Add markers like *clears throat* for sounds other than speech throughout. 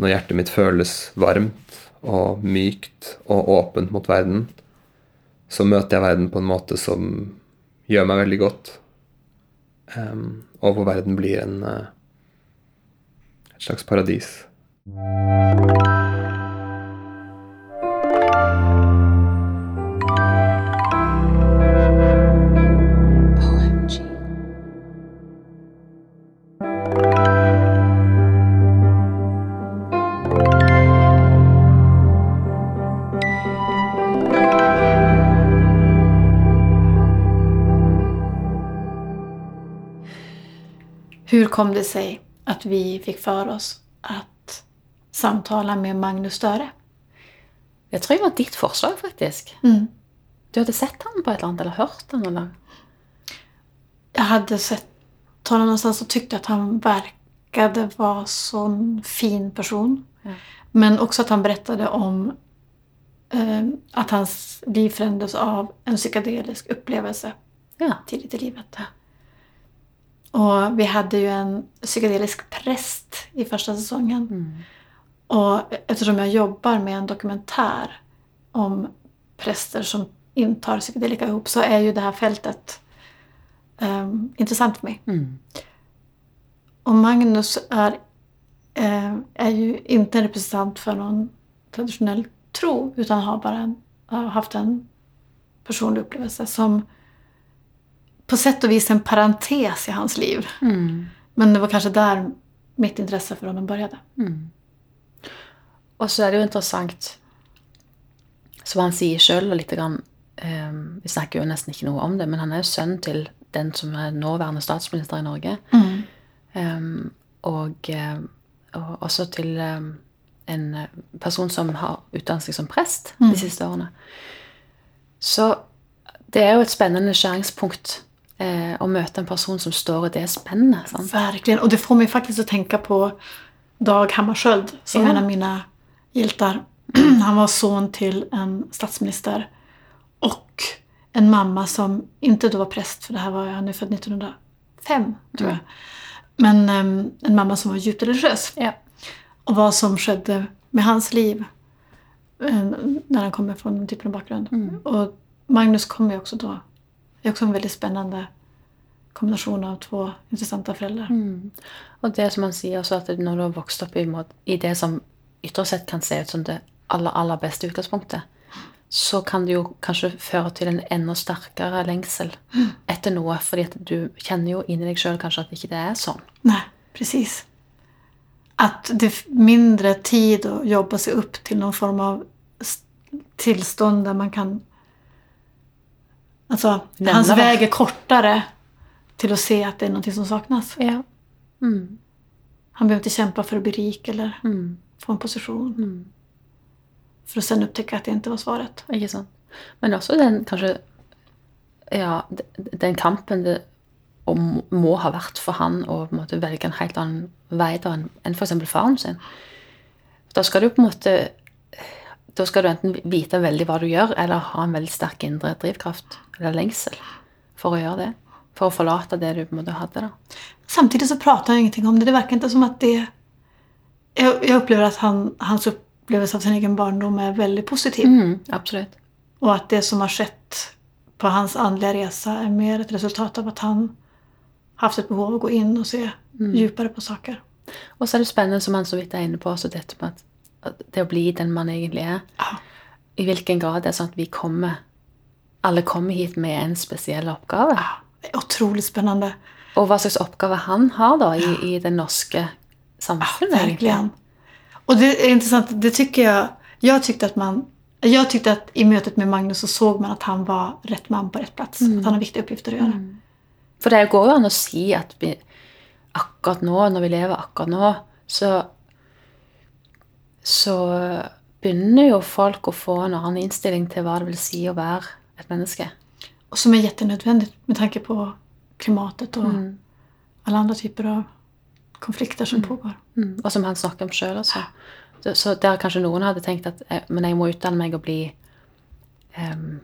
når hjertet mitt føles varmt og mykt og åpent mot verden, så møter jeg verden på en måte som gjør meg veldig godt. Um, og hvor verden blir en, uh, et slags paradis. Kom det sig att vi fick för oss att samtala med Magnus Støre? Jeg tror det var ditt forslag, faktisk. Mm. Du hadde sett han på et eller annet, eller hørt han, eller? Jag hade sett honom någonstans och tyckte att han verkade vara sån fin person. Ja. Men också att han berättade om eh, att hans liv förändrades av en psykedelisk upplevelse Ja. tidigt i livet. Och vi hade ju en psykedelisk präst i första säsongen. Mm. Och eftersom jag jobbar med en dokumentär om präster som intar psykedelika ihop så är ju det här fältet um, intressant för mig. Mm. Och Magnus är, eh, är ju inte en representant för någon traditionell tro utan har bara en, har haft en personlig upplevelse som på sätt och vis en parentes i hans liv. Mm. Men det var kanskje der mitt intresse for honom började. Mm. Og så er det jo interessant, som han sier sjøl, og lite grann eh, Vi snakker jo nesten ikke noe om det, men han er jo sønn til den som er nåværende statsminister i Norge. Em, og, eh, og også til em, en person som har utdannet seg som prest de siste årene. Så det er jo et spennende skjæringspunkt eh, å møte en person som står i det spennet. Sant? Verkligen. Och det får mig faktiskt att tänka på Dag Hammarskjöld som Ja. en av mina hjältar. *clears throat* Han var son till en statsminister och en mamma som inte då var präst, för det här var, han är född 1905 tror jag. Men um, en mamma som var djupt religiös. Ja. Och vad som skedde med hans liv um, när han kommer från den typen av bakgrund. Och Magnus kommer ju också då, är också en väldigt spännande kombinasjon av to interessante foreldre. Mm. Og det som han sier også, at når du har vokst opp i, i det som ytre sett kan se ut som det aller, aller beste utgangspunktet, så kan det jo kanskje føre til en enda sterkere lengsel etter noe, fordi at du kjenner jo inni deg sjøl kanskje at ikke det er sånn. Nei, precis. At det er mindre tid å jobbe seg opp til noen form av tilstand der man kan... Alltså, Lämna hans det. väg är kortare till att se att det är någonting som saknas. Ja. Mm. Han behöver inte kämpa för att bli rik eller Mm. få en posisjon. Mm. For å sen oppdage at det ikke var svaret. Ikke sant? Men også den kanskje Ja, den kampen det må- ha vært for han å på en måte velge en helt annen vei da enn f.eks. faren sin. Da skal du på en måte Da skal du enten vite veldig hva du gjør, eller ha en veldig sterk indre drivkraft eller lengsel for å gjøre det. For å forlate det du på en måte hadde. da. Samtidig så prater han ingenting om det. Det virker ikke som at det... Jeg, jeg opplever at han, hans opplevelse av sin egen barndom er veldig positiv. Mm, absolutt. Og at det som har skjedd på hans åndelige resa er mer et resultat av at han har haft et behov av å gå inn og se djupare på saker. Og så er det spennende, som han så vidt er inne på, også dette med at, at det å bli den man egentlig er. Ja. I hvilken grad det er sånn at vi kommer Alle kommer hit med en spesiell oppgave. Ja, det er utrolig spennende. Og hva slags oppgave han har da i, i det norske samfunnet. egentlig. Verkligen. Och det är intressant, det tycker jag... Jag tyckte att man... Jag tyckte att i mötet med Magnus så såg man att han var rätt man på rätt plats. Att han har viktiga uppgifter att göra. For det går jo an å si at vi akkurat nå, når vi lever akkurat nå, så så begynner jo folk å få en annen innstilling til hva det vil si å være et menneske. Och som är jättenödvändigt med tanke på klimatet og mm. alle andre typer av konflikter som pågår. Mm. Og som han snakker om sjøl altså. Så, så der kanskje noen hadde tenkt at eh, men jeg må utdanne meg og bli um,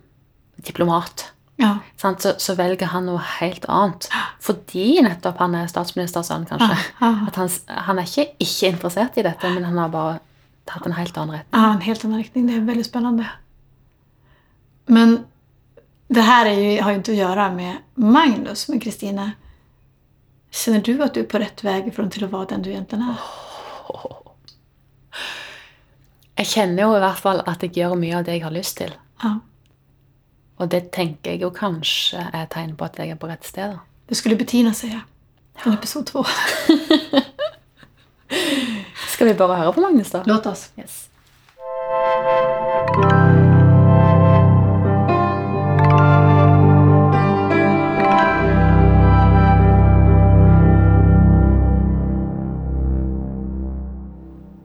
diplomat. Ja. Så, så velger han noe helt annet. Fordi nettopp han er statsministersønn, kanskje. Ja. At han, han er ikke ikke interessert i dette, men han har bare tatt en helt annen retning. Ja, en helt annen riktning. Det er veldig spennende. Men det här är ju, har ju inte att göra med Magnus, men Kristina. Känner du att du är på rätt väg från till att vara den du egentligen är? Jeg kjenner jo i hvert fall at jeg gjør mye av det jeg har lyst til. Ja. Og det tenker jeg jo kanskje er et tegn på at jeg er på rett sted. Det skulle Bettina säga. Från episod två. Skal vi bare høre på Magnus, da? Låt oss. Yes.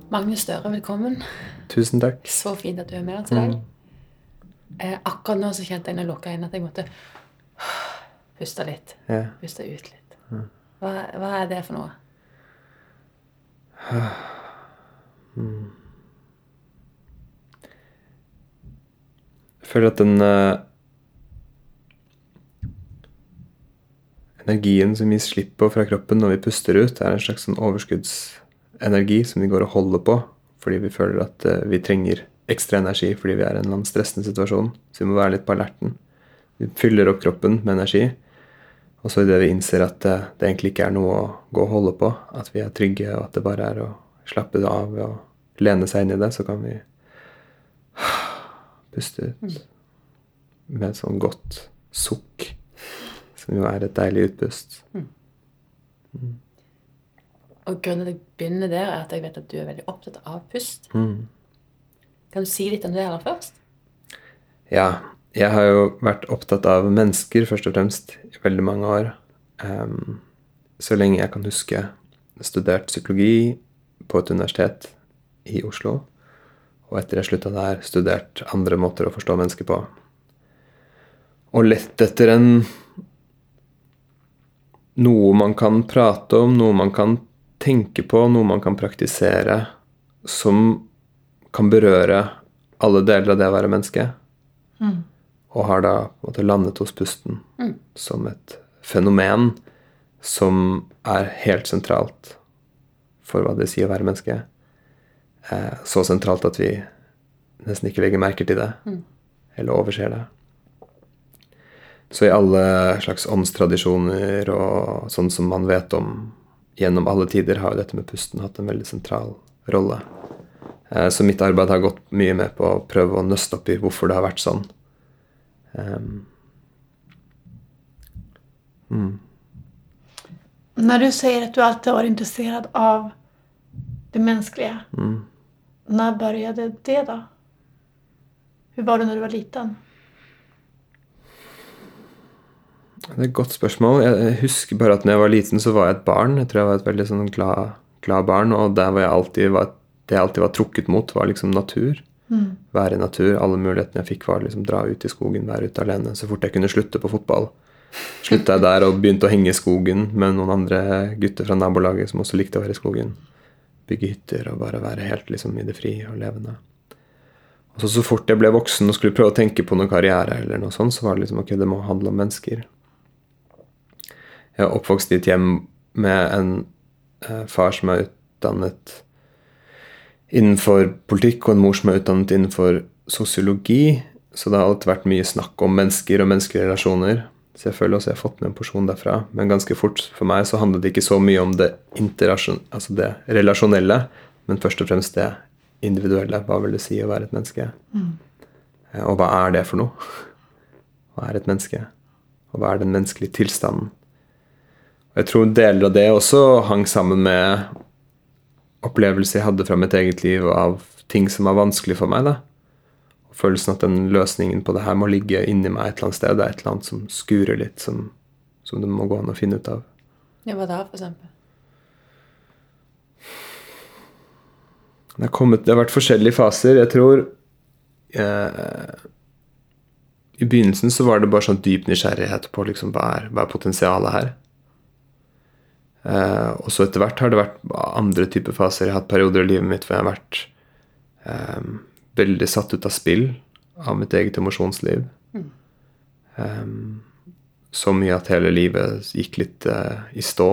Magnus Støre, velkommen. Tusen takk. Så fint at du er med oss i dag. Eh, akkurat nå så kjente jeg når jeg lukka inn at jeg måtte puste litt. Yeah. Puste ut litt. Hva, hva er det for noe? *sighs* Jeg føler at den uh, energien som vi slipper på fra kroppen når vi puster ut, er en slags sånn overskuddsenergi som vi går og holder på fordi vi føler at eh, vi trenger ekstra energi fordi vi er i en eller annen stressende situasjon. Så vi må være litt på alerten. Vi fyller opp kroppen med energi. Og så idet vi innser at det, det egentlig ikke er noe å gå og holde på, at vi er trygge, og at det bare er å slappe det av og lene seg inn i det, så kan vi puste ut med et sånn godt sukk, som jo er et deilig utpust. Og grunnen til at jeg begynner der, er at jeg vet at du er veldig opptatt av pust. Mm. Kan du si litt om det aller først? Ja, jeg har jo vært opptatt av mennesker først og fremst i veldig mange år. Um, så lenge jeg kan huske. Studert psykologi på et universitet i Oslo. Og etter jeg slutta der, studert andre måter å forstå mennesker på. Og lett etter en Noe man kan prate om, noe man kan tenke på, noe man kan praktisere, som kan berøre alle deler av det å være menneske. Og har da måte landet hos pusten som et fenomen som er helt sentralt for hva det sier å være menneske. Eh, så sentralt at vi nesten ikke legger merke til det, eller overser det. Så i alle slags åndstradisjoner og sånn som man vet om gjennom alle tider, har jo dette med pusten hatt en veldig sentral rolle. Eh, Så mitt arbeid har gått mye med på å prøve å nøste opp i hvorfor det har vært sånn. Um. Mm. Når du sier at du alltid har vært intresserad av det menneskelige, mm. når begynte det da? Hvordan var det da du var liten? Det er et godt spørsmål. Jeg husker bare at når jeg var liten, så var jeg et barn. Jeg tror jeg var et veldig sånn glad, glad barn, og der var jeg alltid var, det jeg alltid var trukket mot, var liksom natur. Være i natur. Alle mulighetene jeg fikk, var liksom dra ut i skogen, være ute alene. Så fort jeg kunne slutte på fotball, slutta jeg der og begynte å henge i skogen med noen andre gutter fra nabolaget som også likte å være i skogen. Bygge hytter og bare være helt liksom i det frie og levende. Og så, så fort jeg ble voksen og skulle prøve å tenke på noen karriere, eller noe sånt, så var det liksom ok, det må handle om mennesker. Jeg er oppvokst i et hjem med en eh, far som er utdannet innenfor politikk, og en mor som er utdannet innenfor sosiologi. Så det har alltid vært mye snakk om mennesker og menneskelige relasjoner. Så jeg føler også jeg har fått med en porsjon derfra. Men ganske fort for meg så handlet det ikke så mye om det altså det relasjonelle, men først og fremst det individuelle. Hva vil det si å være et menneske? Mm. Og hva er det for noe? Hva er et menneske? Og hva er den menneskelige tilstanden? Jeg tror deler av det også hang sammen med opplevelser jeg hadde fra mitt eget liv av ting som var vanskelig for meg. da. Og følelsen at den løsningen på det her må ligge inni meg et eller annet sted. Det er et eller annet som skurer litt, som, som det må gå an å finne ut av. Ja, hva da, for eksempel? Det kommet, det har vært forskjellige faser. Jeg tror eh, I begynnelsen så var det bare sånn dyp nysgjerrighet på liksom, hva, er, hva er potensialet her. Eh, og så etter hvert har det vært andre typer faser. Jeg har hatt perioder i livet mitt hvor jeg har vært um, veldig satt ut av spill av mitt eget emosjonsliv. Um, så mye at hele livet gikk litt uh, i stå.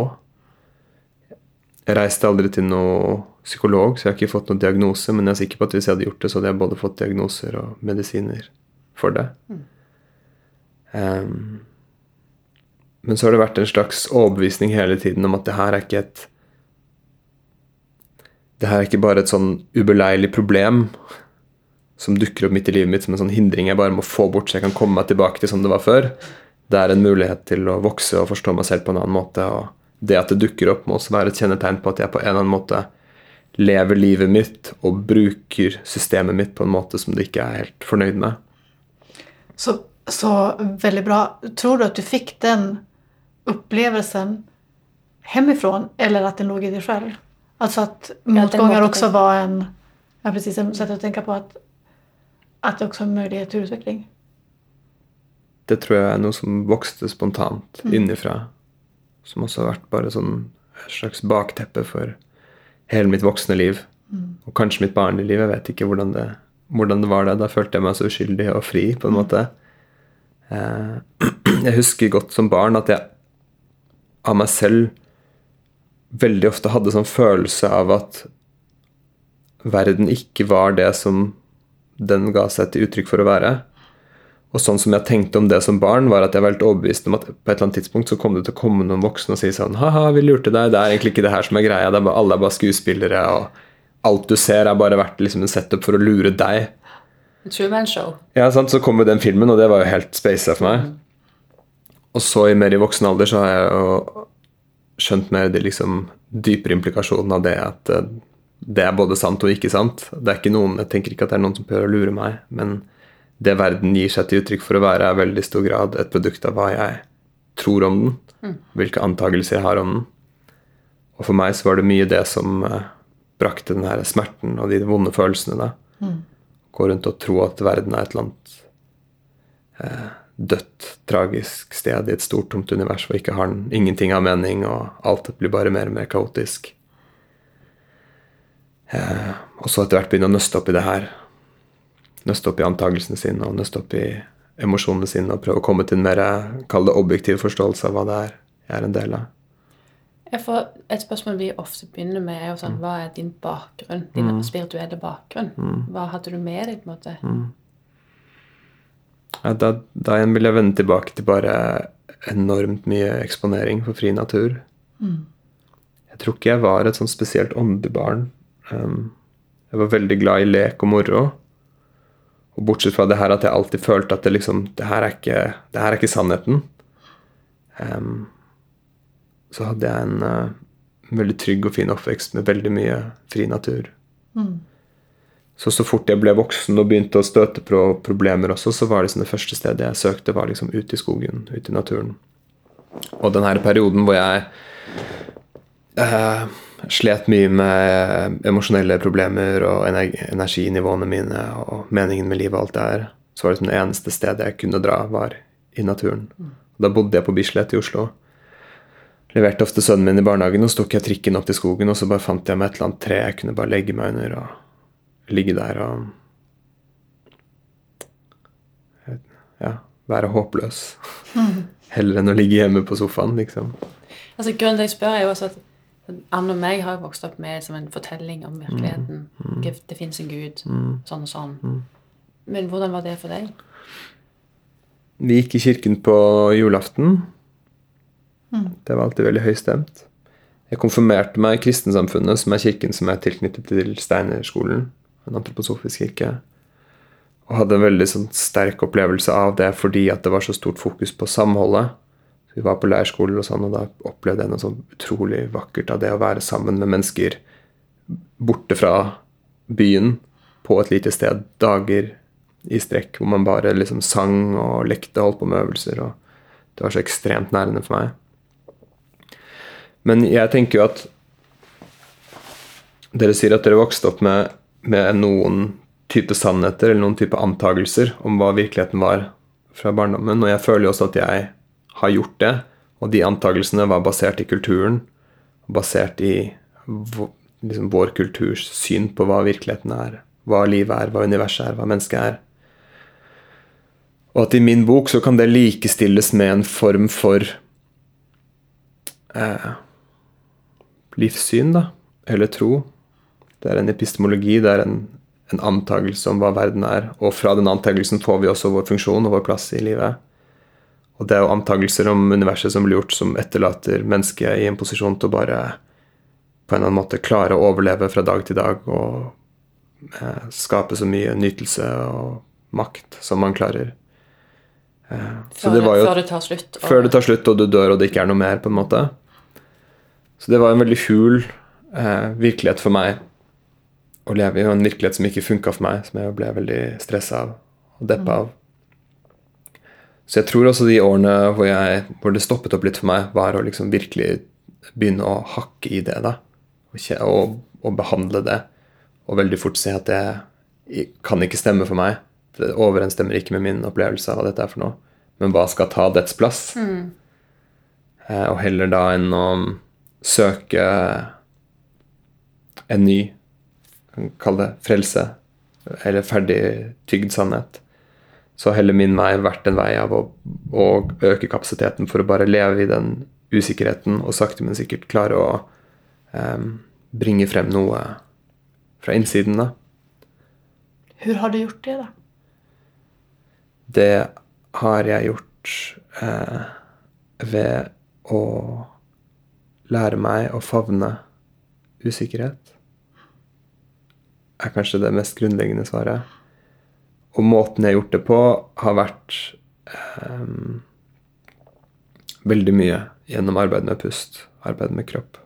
Jeg reiste aldri til noen psykolog, så jeg har ikke fått noen diagnose, men jeg er sikker på at hvis jeg hadde gjort det, så hadde jeg både fått diagnoser og medisiner for det. Mm. Um, men så har det vært en slags overbevisning hele tiden om at det her er ikke et Det her er ikke bare et sånn ubeleilig problem som dukker opp midt i livet mitt som en sånn hindring jeg bare må få bort så jeg kan komme meg tilbake til som det var før. Det er en mulighet til å vokse og forstå meg selv på en annen måte. Og det at det dukker opp, må også være et kjennetegn på at jeg på en eller annen måte lever livet mitt og bruker systemet mitt på en måte som det ikke er helt fornøyd med. Så, så veldig bra. Tror du at du fikk den opplevelsen hemifrån eller at den lå i deg selv? Altså at motgångar også var en ja, precis, en sätt å tenke på at at det også er mulighet til utvikling? Det tror jeg er noe som vokste spontant mm. innifra. Som også har vært bare sånn et slags bakteppe for hele mitt voksne liv. Mm. Og kanskje mitt barnlige liv. Jeg vet ikke hvordan det, hvordan det, var det. Da følte jeg meg så uskyldig og fri, på en mm. måte. Eh, *clears throat* jeg husker godt som barn at jeg av meg selv veldig ofte hadde sånn følelse av at verden ikke var det som den ga seg til uttrykk for å være. Og sånn som jeg tenkte om det som barn, var at jeg var helt overbevist om at på et eller annet tidspunkt så kom det til å komme noen voksne og si sånn Ha-ha, vi lurte deg. Det er egentlig ikke det her som er greia. Er bare, alle er bare skuespillere, og alt du ser, er bare vært liksom en setup for å lure deg. Truman Show. Ja, sant? Så kom jo den filmen, og det var jo helt spasa for meg. Og så i mer i voksen alder så har jeg jo skjønt mer de liksom dypere implikasjonene av det at eh, det er både sant og ikke sant. Det er ikke noen, Jeg tenker ikke at det er noen som prøver å lure meg, men det verden gir seg til uttrykk for å være, er veldig stor grad et produkt av hva jeg tror om den. Mm. Hvilke antakelser jeg har om den. Og for meg så var det mye det som uh, brakte den her smerten og de vonde følelsene. da. Mm. Gå rundt og tro at verden er et eller annet uh, dødt, tragisk sted i et stort, tomt univers hvor ikke har ingenting av mening, og alt blir bare mer og mer kaotisk. Eh, og så etter hvert begynne å nøste opp i det her. Nøste opp i antakelsene sine og nøste opp i emosjonene sine og prøve å komme til en mer kall det objektiv forståelse av hva det er jeg er en del av. Et spørsmål vi ofte begynner med, er jo sånn mm. Hva er din bakgrunn? Din mm. spirituelle bakgrunn? Mm. Hva hadde du med deg? på en måte? Mm. Ja, da, da igjen vil jeg vende tilbake til bare enormt mye eksponering for fri natur. Mm. Jeg tror ikke jeg var et sånn spesielt åndelig barn Um, jeg var veldig glad i lek og moro. Og bortsett fra det her at jeg alltid følte at det liksom Det her er ikke, det her er ikke sannheten. Um, så hadde jeg en uh, veldig trygg og fin oppvekst med veldig mye fri natur. Mm. Så så fort jeg ble voksen og begynte å støte på problemer også, så var det liksom det første stedet jeg søkte, var liksom ute i skogen, ute i naturen. Og den her perioden hvor jeg eh, slet mye med emosjonelle problemer og energinivåene mine og meningen med livet og alt det her, så var det det eneste stedet jeg kunne dra, var i naturen. Da bodde jeg på Bislett i Oslo. Leverte ofte sønnen min i barnehagen, og så tok jeg trikken opp til skogen, og så bare fant jeg meg et eller annet tre jeg kunne bare legge meg under og ligge der og Ja, være håpløs. *laughs* Heller enn å ligge hjemme på sofaen, liksom. Altså, grunnen til at jeg spør, er jo også at Anne og meg har vokst opp med som en fortelling om virkeligheten. Mm. Mm. Det fins en gud. Mm. Sånn og sånn. Mm. Men hvordan var det for deg? Vi gikk i kirken på julaften. Mm. Det var alltid veldig høystemt. Jeg konfirmerte meg i Kristensamfunnet, som er kirken som er tilknyttet til Steinerskolen. En antroposofisk kirke. Og hadde en veldig sånn, sterk opplevelse av det fordi at det var så stort fokus på samholdet vi var på leirskoler og sånn, og da opplevde jeg noe sånn utrolig vakkert av det å være sammen med mennesker borte fra byen, på et lite sted, dager i strekk, hvor man bare liksom sang og lekte og holdt på med øvelser. og Det var så ekstremt nærende for meg. Men jeg tenker jo at Dere sier at dere vokste opp med, med noen type sannheter eller noen type antagelser om hva virkeligheten var fra barndommen, og jeg føler jo også at jeg har gjort det. Og de antakelsene var basert i kulturen, basert i liksom, vår kulturs syn på hva virkeligheten er, hva livet er, hva universet er, hva mennesket er. Og at i min bok så kan det likestilles med en form for eh, livssyn, da. Eller tro. Det er en epistemologi, det er en, en antakelse om hva verden er. Og fra den antakelsen får vi også vår funksjon og vår plass i livet. Og det er jo antakelser om universet som blir gjort, som etterlater mennesket i en posisjon til å bare på en eller annen måte klare å overleve fra dag til dag og eh, skape så mye nytelse og makt som man klarer. Eh, så Før, det var jo før det tar slutt. og- før det tar slutt, og du dør, og det ikke er noe mer, på en måte. Så det var en veldig hul eh, virkelighet for meg å leve i, og en virkelighet som ikke funka for meg, som jeg ble veldig stressa av og deppa av. Så jeg tror også de årene hvor, jeg, hvor det stoppet opp litt for meg, var å liksom virkelig begynne å hakke i det, da. Og, og, behandle det. Og veldig fort se at det kan ikke stemme for meg. Det overensstemmer ikke med min opplevelse av hva dette er for noe. Men hva skal ta dets plass? Eh, og heller da enn å søke en ny Kall det frelse, eller ferdig tygd sannhet. Så heller min vei vært en vei av å, å øke kapasiteten for å bare leve i den usikkerheten og sakte, men sikkert klare å um, bringe frem noe fra innsiden, da. Hvor har du gjort det da? Det har jeg gjort eh, ved å lære meg å favne usikkerhet. Er kanskje det mest grunnleggende svaret. Og måten jeg har gjort det på, har vært um, veldig mye gjennom arbeid med pust, arbeid med kropp.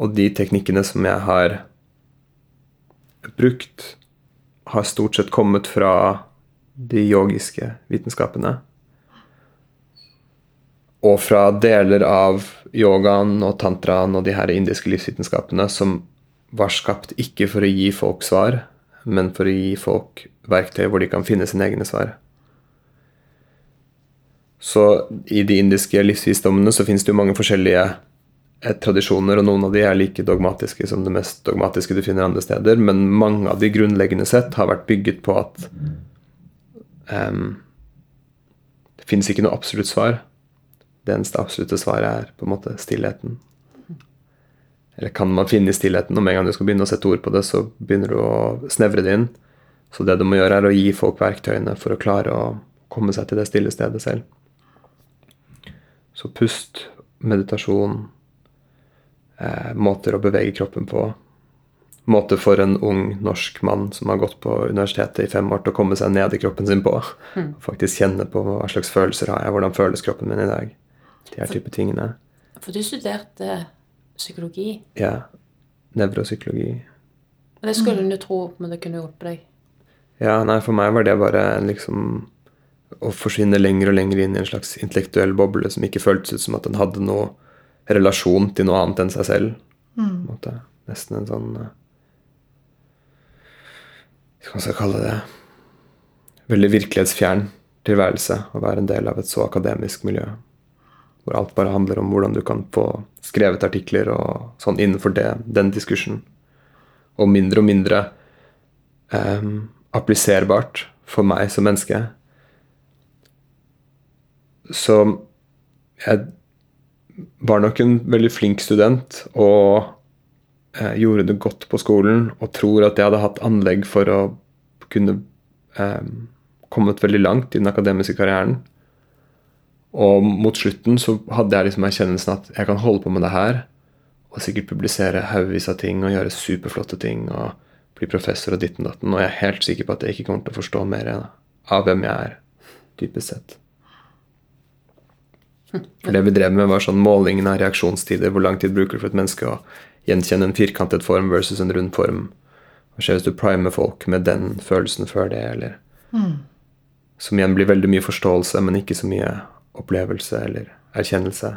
Og de teknikkene som jeg har brukt, har stort sett kommet fra de yogiske vitenskapene. Og fra deler av yogaen og tantraen og de her indiske livsvitenskapene som var skapt ikke for å gi folk svar, men for å gi folk verktøy hvor de kan finne sine egne svar. Så i de indiske livsvisdommene så finnes det jo mange forskjellige eh, tradisjoner, og noen av de er like dogmatiske som det mest dogmatiske du finner andre steder, men mange av de grunnleggende sett har vært bygget på at um, det finnes ikke noe absolutt svar. Det eneste absolutte svaret er på en måte stillheten. Eller kan man finne i stillheten, med en gang du skal begynne å sette ord på det, så begynner du å snevre det inn. Så det du må gjøre, er å gi folk verktøyene for å klare å komme seg til det stille stedet selv. Så pust, meditasjon, eh, måter å bevege kroppen på. Måte for en ung norsk mann som har gått på universitetet i fem år, til å komme seg ned i kroppen sin på. Mm. faktisk kjenne på hva slags følelser har jeg, hvordan føles kroppen min i dag. De her type tingene. For du studerte psykologi, Ja. Nevropsykologi. det skulle hun jo tro men det kunne hjulpet deg. Ja, nei, for meg var det bare liksom å forsvinne lenger og lenger inn i en slags intellektuell boble som ikke føltes ut som at den hadde noe relasjon til noe annet enn seg selv. Mm. en måte. Nesten en sånn eh, Hva skal jeg kalle det? Veldig virkelighetsfjern tilværelse å være en del av et så akademisk miljø. Hvor alt bare handler om hvordan du kan få skrevet artikler og sånn innenfor det, den diskursen. Og mindre og mindre um, appliserbart for meg som menneske. Så jeg var nok en veldig flink student og eh, gjorde det godt på skolen og tror at jeg hadde hatt anlegg for å kunne eh, kommet veldig langt i den akademiske karrieren. Og mot slutten så hadde jeg liksom erkjennelsen at jeg kan holde på med det her og sikkert publisere haugevis av ting og gjøre superflotte ting og bli professor og ditten datten, og jeg er helt sikker på at jeg ikke kommer til å forstå mer av hvem jeg er, dypest sett. For det vi drev med, var sånn målingen av reaksjonstider. Hvor lang tid bruker du for et menneske å gjenkjenne en firkantet form versus en rund form? Hva skjer hvis du primer folk med den følelsen før det, eller Som igjen blir veldig mye forståelse, men ikke så mye opplevelse eller erkjennelse.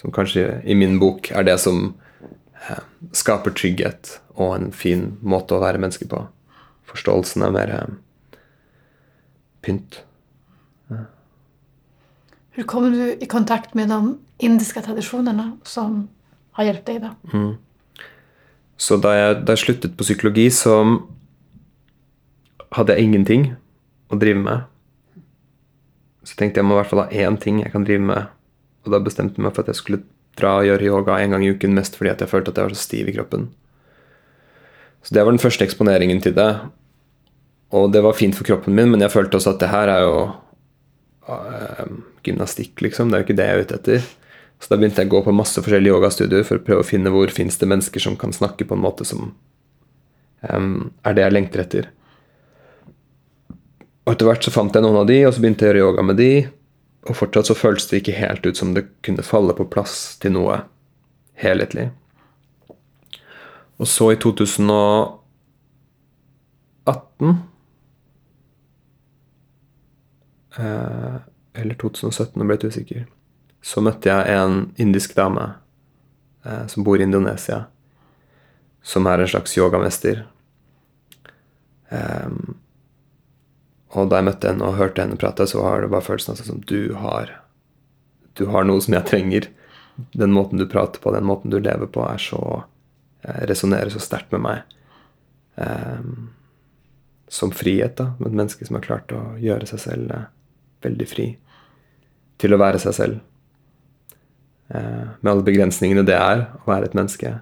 Som kanskje i min bok er det som eh, skaper trygghet og en fin måte å være menneske på. Forståelsen er mer eh, pynt. Hvordan kom du i kontakt med de indiske tradisjonene som har hjulpet deg, da? Mm. Så da jeg, da jeg sluttet på psykologi, så hadde jeg ingenting. å drive med. Så tenkte jeg må i hvert fall ha én ting jeg kan drive med. Og da bestemte jeg meg for at jeg skulle dra og gjøre yoga en gang i uken, mest fordi at jeg følte at jeg var så stiv i kroppen. Så det var den første eksponeringen til det. Og det var fint for kroppen min, men jeg følte også at det her er jo øh, gymnastikk, liksom. Det er jo ikke det jeg er ute etter. Så da begynte jeg å gå på masse forskjellige yogastudioer for å prøve å finne hvor fins det mennesker som kan snakke på en måte som um, er det jeg lengter etter. Og etter hvert så fant jeg noen av de, og så begynte jeg å gjøre yoga med de. Og fortsatt så føltes det ikke helt ut som det kunne falle på plass til noe helhetlig. Og så i 2018 eh, Eller 2017, nå ble jeg usikker. Så møtte jeg en indisk dame eh, som bor i Indonesia. Som er en slags yogamester. Em, og da jeg møtte henne og hørte henne prate, så har det bare følelsen av at du har Du har noe som jeg trenger. Den måten du prater på, den måten du lever på, er så eh, resonnerer så sterkt med meg. Um, som frihet, da. Med et menneske som har klart å gjøre seg selv eh, veldig fri. Til å være seg selv. Uh, med alle begrensningene det er å være et menneske.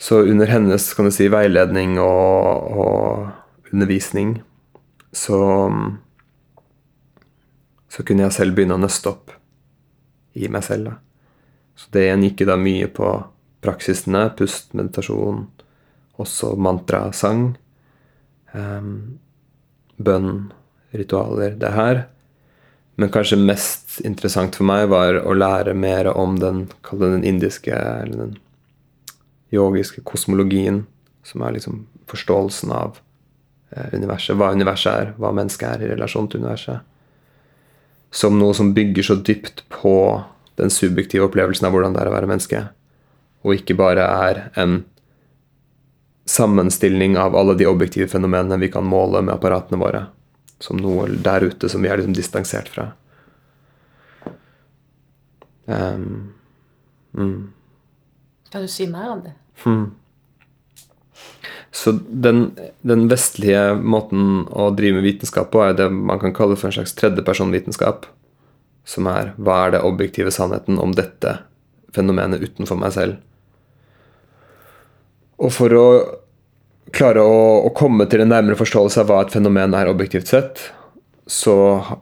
Så under hennes kan du si, veiledning og, og undervisning så så kunne jeg selv begynne å nøste opp i meg selv. Da. Så det gikk da mye på praksisene, pust, meditasjon, også mantra, sang, em, bønn, ritualer, det her. Men kanskje mest interessant for meg var å lære mer om den, den indiske, eller den yogiske kosmologien, som er liksom forståelsen av universet. Hva universet er, hva mennesket er i relasjon til universet. Som noe som bygger så dypt på den subjektive opplevelsen av hvordan det er å være menneske. Og ikke bare er en sammenstilling av alle de objektive fenomenene vi kan måle med apparatene våre. Som noe der ute som vi er liksom distansert fra. Um, mm. Kan du si mer om det? Hmm. Så den, den vestlige måten å drive med vitenskap på er det man kan kalle for en slags tredjepersonvitenskap. Som er hva er det objektive sannheten om dette fenomenet utenfor meg selv? Og for å klare å, å komme til en nærmere forståelse av hva et fenomen er objektivt sett, så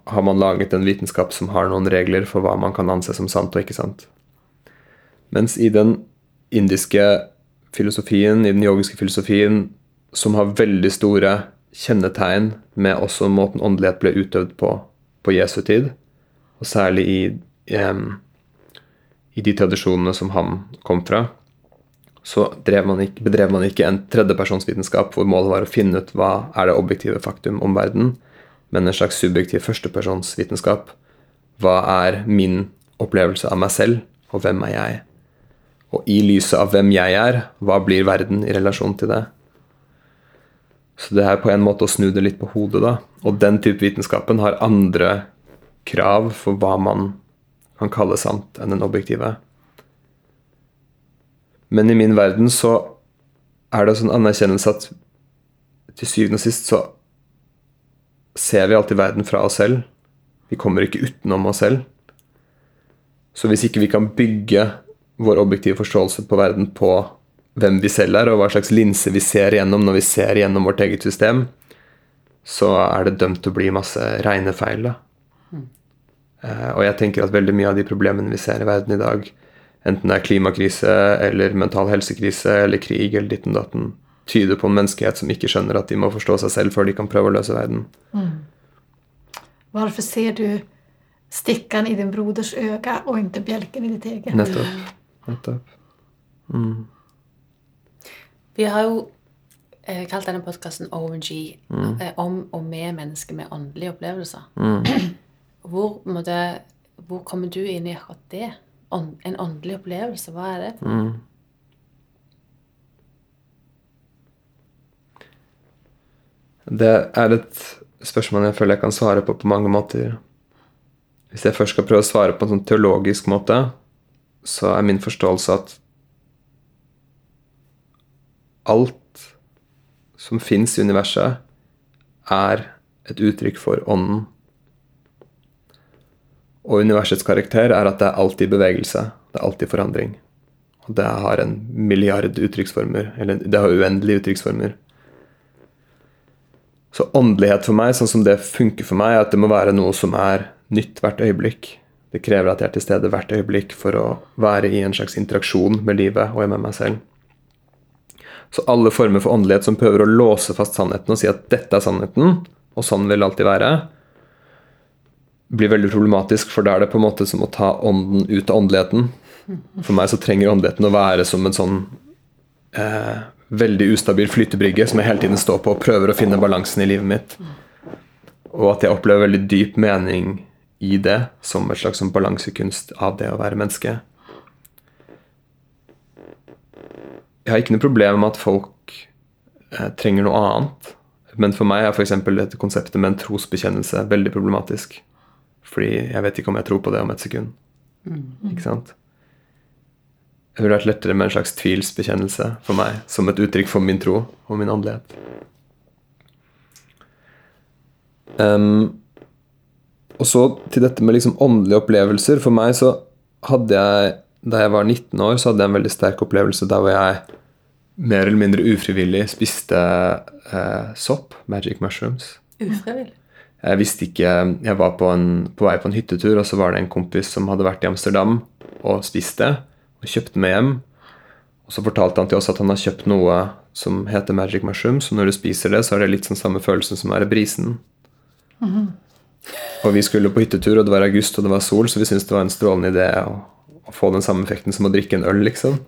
har man laget en vitenskap som har noen regler for hva man kan anse som sant og ikke sant. Mens i den indiske filosofien, i den yogiske filosofien, som har veldig store kjennetegn med også måten åndelighet ble utøvd på på Jesu tid, og særlig i, um, i de tradisjonene som han kom fra, så man ikke, bedrev man ikke en tredjepersonsvitenskap hvor målet var å finne ut hva er det objektive faktum om verden, men en slags subjektiv førstepersonsvitenskap. Hva er min opplevelse av meg selv, og hvem er jeg? Og i lyset av hvem jeg er, hva blir verden i relasjon til det? Så det er på en måte å snu det litt på hodet, da. Og den type vitenskapen har andre krav for hva man kan kalle sant, enn den objektive. Men i min verden så er det en anerkjennelse at til syvende og sist så ser vi alltid verden fra oss selv. Vi kommer ikke utenom oss selv. Så hvis ikke vi kan bygge vår objektive forståelse på verden på hvem vi selv er, og hva slags linse vi ser gjennom når vi ser gjennom vårt eget system, så er det dømt til å bli masse regnefeil. Da. Eh, Og jeg tenker at veldig mye av de problemene vi ser i verden i dag, enten det er klimakrise eller mental helsekrise eller krig eller ditten datten, tyder på en menneskehet som ikke skjønner at de må forstå seg selv før de kan prøve å løse verden. Hvorfor ser du stikkene i din broders öga og ikke bjelken i ditt eget? Nettopp. Nettopp. Vi har jo eh, kalt denne podkasten OMG, eh, om og med mennesker med åndelige opplevelser. *clears throat* Hvor, måtte, hvor kommer du inn i akkurat det? Ånd, en åndelig opplevelse, hva er det? Mm. Det er et spørsmål jeg føler jeg kan svare på på mange måter. Hvis jeg først skal prøve å svare på en sånn teologisk måte, så er min forståelse at alt som fins i universet, er et uttrykk for ånden. Og universets karakter er at det er alltid bevegelse. Det er alltid forandring. Og det har en milliard uttrykksformer. Eller det har uendelige uttrykksformer. Så åndelighet for meg, sånn som det funker for meg, er at det må være noe som er nytt hvert øyeblikk. Det krever at jeg er til stede hvert øyeblikk for å være i en slags interaksjon med livet og med meg selv. Så alle former for åndelighet som prøver å låse fast sannheten og si at dette er sannheten, og sånn vil det alltid være, blir veldig problematisk, for da er det på en måte som å ta ånden ut av åndeligheten. For meg så trenger åndeligheten å være som en sånn eh, veldig ustabil flytebrygge som jeg hele tiden står på og prøver å finne balansen i livet mitt. Og at jeg opplever veldig dyp mening i det, som et slags sånn balansekunst av det å være menneske. Jeg har ikke noe problem med at folk eh, trenger noe annet. Men for meg er f.eks. dette konseptet med en trosbekjennelse veldig problematisk. Fordi jeg vet ikke om jeg tror på det om et sekund. Ikke sant? Det ville vært lettere med en slags tvilsbekjennelse for meg, som et uttrykk for min tro og min åndelighet. Um, og så til dette med liksom åndelige opplevelser. For meg så hadde jeg, da jeg var 19 år, så hadde jeg en veldig sterk opplevelse der hvor jeg mer eller mindre ufrivillig spiste eh, sopp, magic mushrooms. Ufrivillig. Jeg visste ikke Jeg var på, en, på vei på en hyttetur, og så var det en kompis som hadde vært i Amsterdam og spist det, og kjøpte med hjem. Og så fortalte han til oss at han har kjøpt noe som heter magic mushrooms, og når du spiser det, så er det litt sånn samme følelsen som å være brisen. Og vi skulle på hyttetur, og det var august, og det var sol, så vi syntes det var en strålende idé å, å få den samme effekten som å drikke en øl, liksom.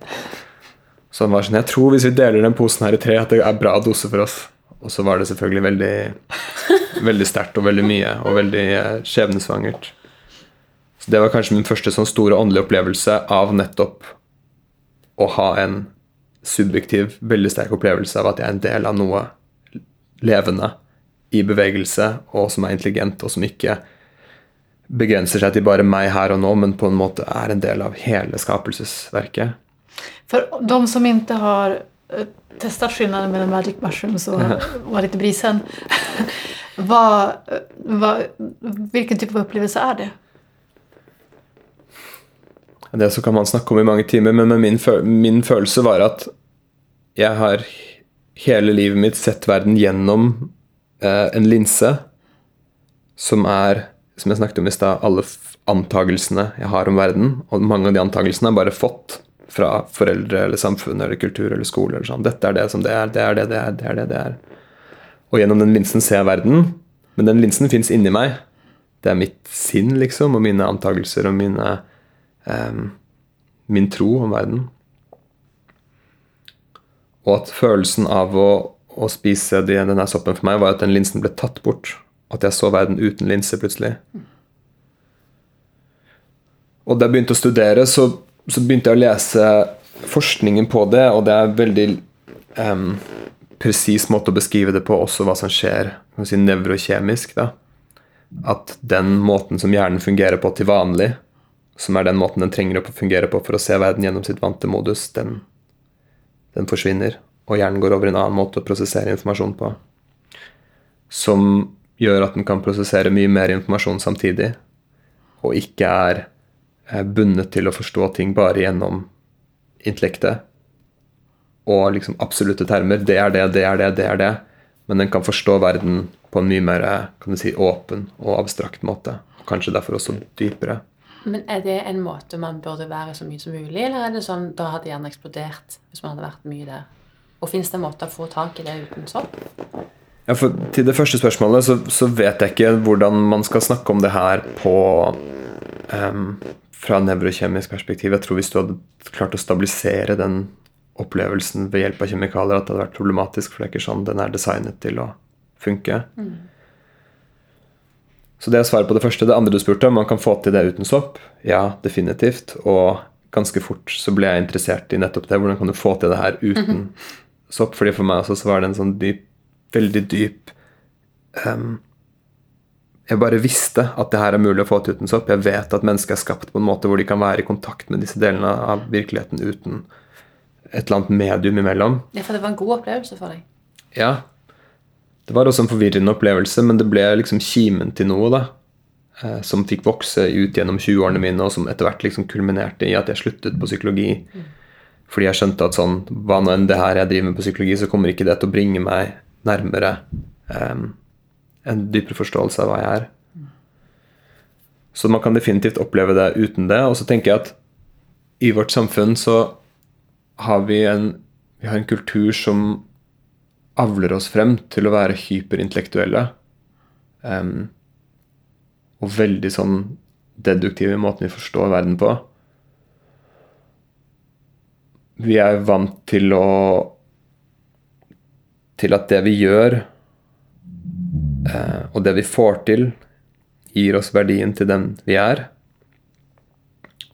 Så han var sånn Jeg tror hvis vi deler den posen her i tre, at det er bra dose for oss. Og så var det selvfølgelig veldig, veldig sterkt og veldig mye, og veldig eh, skjebnesvangert. Så det var kanskje min første sånn store åndelige opplevelse av nettopp å ha en subjektiv, veldig sterk opplevelse av at jeg er en del av noe levende i bevegelse, og som er intelligent, og som ikke begrenser seg til bare meg her og nå, men på en måte er en del av hele skapelsesverket. For de som ikke har eh, testat skillnaden mellan magic mushrooms och vara lite brisen. *laughs* vad, vad, vilken typ av opplevelse er det? Det så kan man snakke om i mange timer, men min, min følelse var at jeg har hele livet mitt sett verden gjennom en linse som er, som jeg snakket om i stad, alle antagelsene jeg har om verden. Og mange av de antagelsene har jeg bare fått fra foreldre eller samfunn eller kultur eller skole. eller sånn. Dette er det som det er, det er det det er, det er det det er. Og gjennom den linsen ser jeg verden, men den linsen fins inni meg. Det er mitt sinn, liksom, og mine antakelser og mine um, min tro om verden. Og at følelsen av å, å spise denne soppen for meg, var at den linsen ble tatt bort. At jeg så verden uten linse plutselig. Og da jeg begynte å studere, så, så, begynte jeg å lese forskningen på det, og det er en veldig um, presis måte å beskrive det på, også hva som skjer si, nevrokjemisk. At den måten som hjernen fungerer på til vanlig, som er den måten den trenger å fungere på for å se verden gjennom sitt vante modus, den, den forsvinner. Og hjernen går over i en annen måte å prosessere informasjon på. Som gjør at den kan prosessere mye mer informasjon samtidig, og ikke er bundet til å forstå ting bare gjennom intellektet og liksom absolutte termer. Det er det, det er det, det er det. Men den kan forstå verden på en mye mer kan du si, åpen og abstrakt måte. Og Kanskje derfor også dypere. Men er det en måte man burde være så mye som mulig, eller er det sånn da hadde hjernen eksplodert hvis man hadde vært mye der? Og fins det en måte å få tak i det uten sopp? Ja, for Til det første spørsmålet så, så, vet jeg ikke hvordan man skal snakke om det her på um, fra nevrokjemisk perspektiv. Jeg tror hvis du hadde klart å stabilisere den opplevelsen ved hjelp av kjemikalier, at det hadde vært problematisk, for det er ikke sånn den er designet til å funke. Mm. Så det er svaret på det første. Det andre du spurte om, man kan få til det uten sopp. Ja, definitivt. Og ganske fort så ble jeg interessert i nettopp det. Hvordan kan du få til det her uten mm *laughs* -hmm. Sopp? Fordi for meg også så var det en sånn dyp, veldig dyp um, Jeg bare visste at det her er mulig å få til uten sopp. Jeg vet at mennesker er skapt på en måte hvor de kan være i kontakt med disse delene av virkeligheten uten et eller annet medium imellom. Ja, For det var en god opplevelse for deg? Ja. Det var også en forvirrende opplevelse, men det ble liksom kimen til noe, da. Eh, som fikk vokse ut gjennom 20-årene mine, og som etter hvert liksom kulminerte i at jeg sluttet på psykologi. Fordi jeg skjønte at sånn, hva nå enn det her jeg driver med på psykologi, så kommer ikke det til å bringe meg nærmere um, en dypere forståelse av hva jeg er. Så man kan definitivt oppleve det uten det. Og så tenker jeg at i vårt samfunn så har vi en, vi har en kultur som avler oss frem til å være hyperintellektuelle. Um, og veldig sånn deduktive i måten vi forstår verden på. Vi er vant til å Til at det vi gjør, eh, og det vi får til, gir oss verdien til den vi er.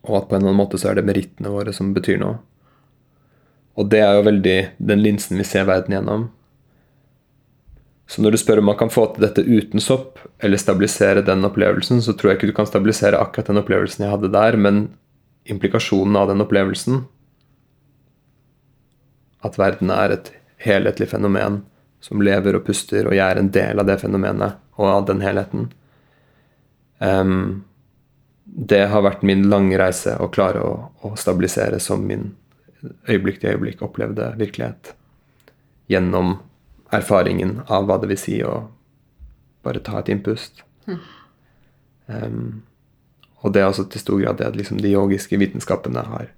Og at på en eller annen måte så er det merittene våre som betyr noe. Og det er jo veldig den linsen vi ser verden gjennom. Så når du spør om man kan få til dette uten sopp, eller stabilisere den opplevelsen, så tror jeg ikke du kan stabilisere akkurat den opplevelsen jeg hadde der, men implikasjonen av den opplevelsen At verden er et helhetlig fenomen som lever og puster, og jeg er en del av det fenomenet og av den helheten. Um, det har vært min lange reise å klare å, å stabilisere som min øyeblikk til øyeblikk opplevde virkelighet. Gjennom erfaringen av hva det vil si å bare ta et innpust. Mm. Um, og det er også til stor grad det liksom, de yogiske vitenskapene har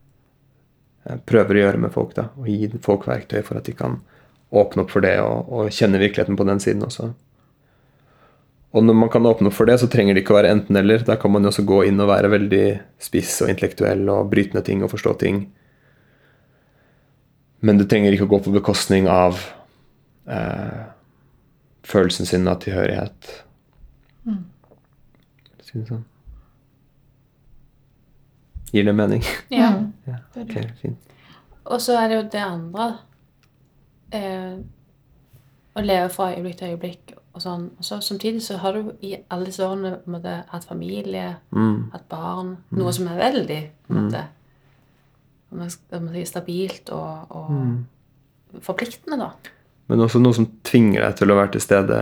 prøver å gjøre med folk. da, Og gi folk verktøy for at de kan åpne opp for det og, og kjenne virkeligheten på den siden også. Og når man kan åpne opp for det, så trenger det ikke å være enten-eller. Da kan man jo også gå inn og være veldig spiss og intellektuell og bryte ned ting og forstå ting. Men det trenger ikke å gå på bekostning av eh, følelsen sin av tilhørighet. Mm. Synes sånn. Gir det mening? *laughs* Ja. ja. Ok, fint. Og så er det jo det andre eh, Å leve fra øyeblikk til øyeblikk og sånn. Og så Samtidig så har du i alle disse årene måte, hatt familie, mm. hatt barn. Mm. Noe som er veldig på en måte, si, stabilt og, og mm. forpliktende, da. Men også noe som tvinger deg til å være til stede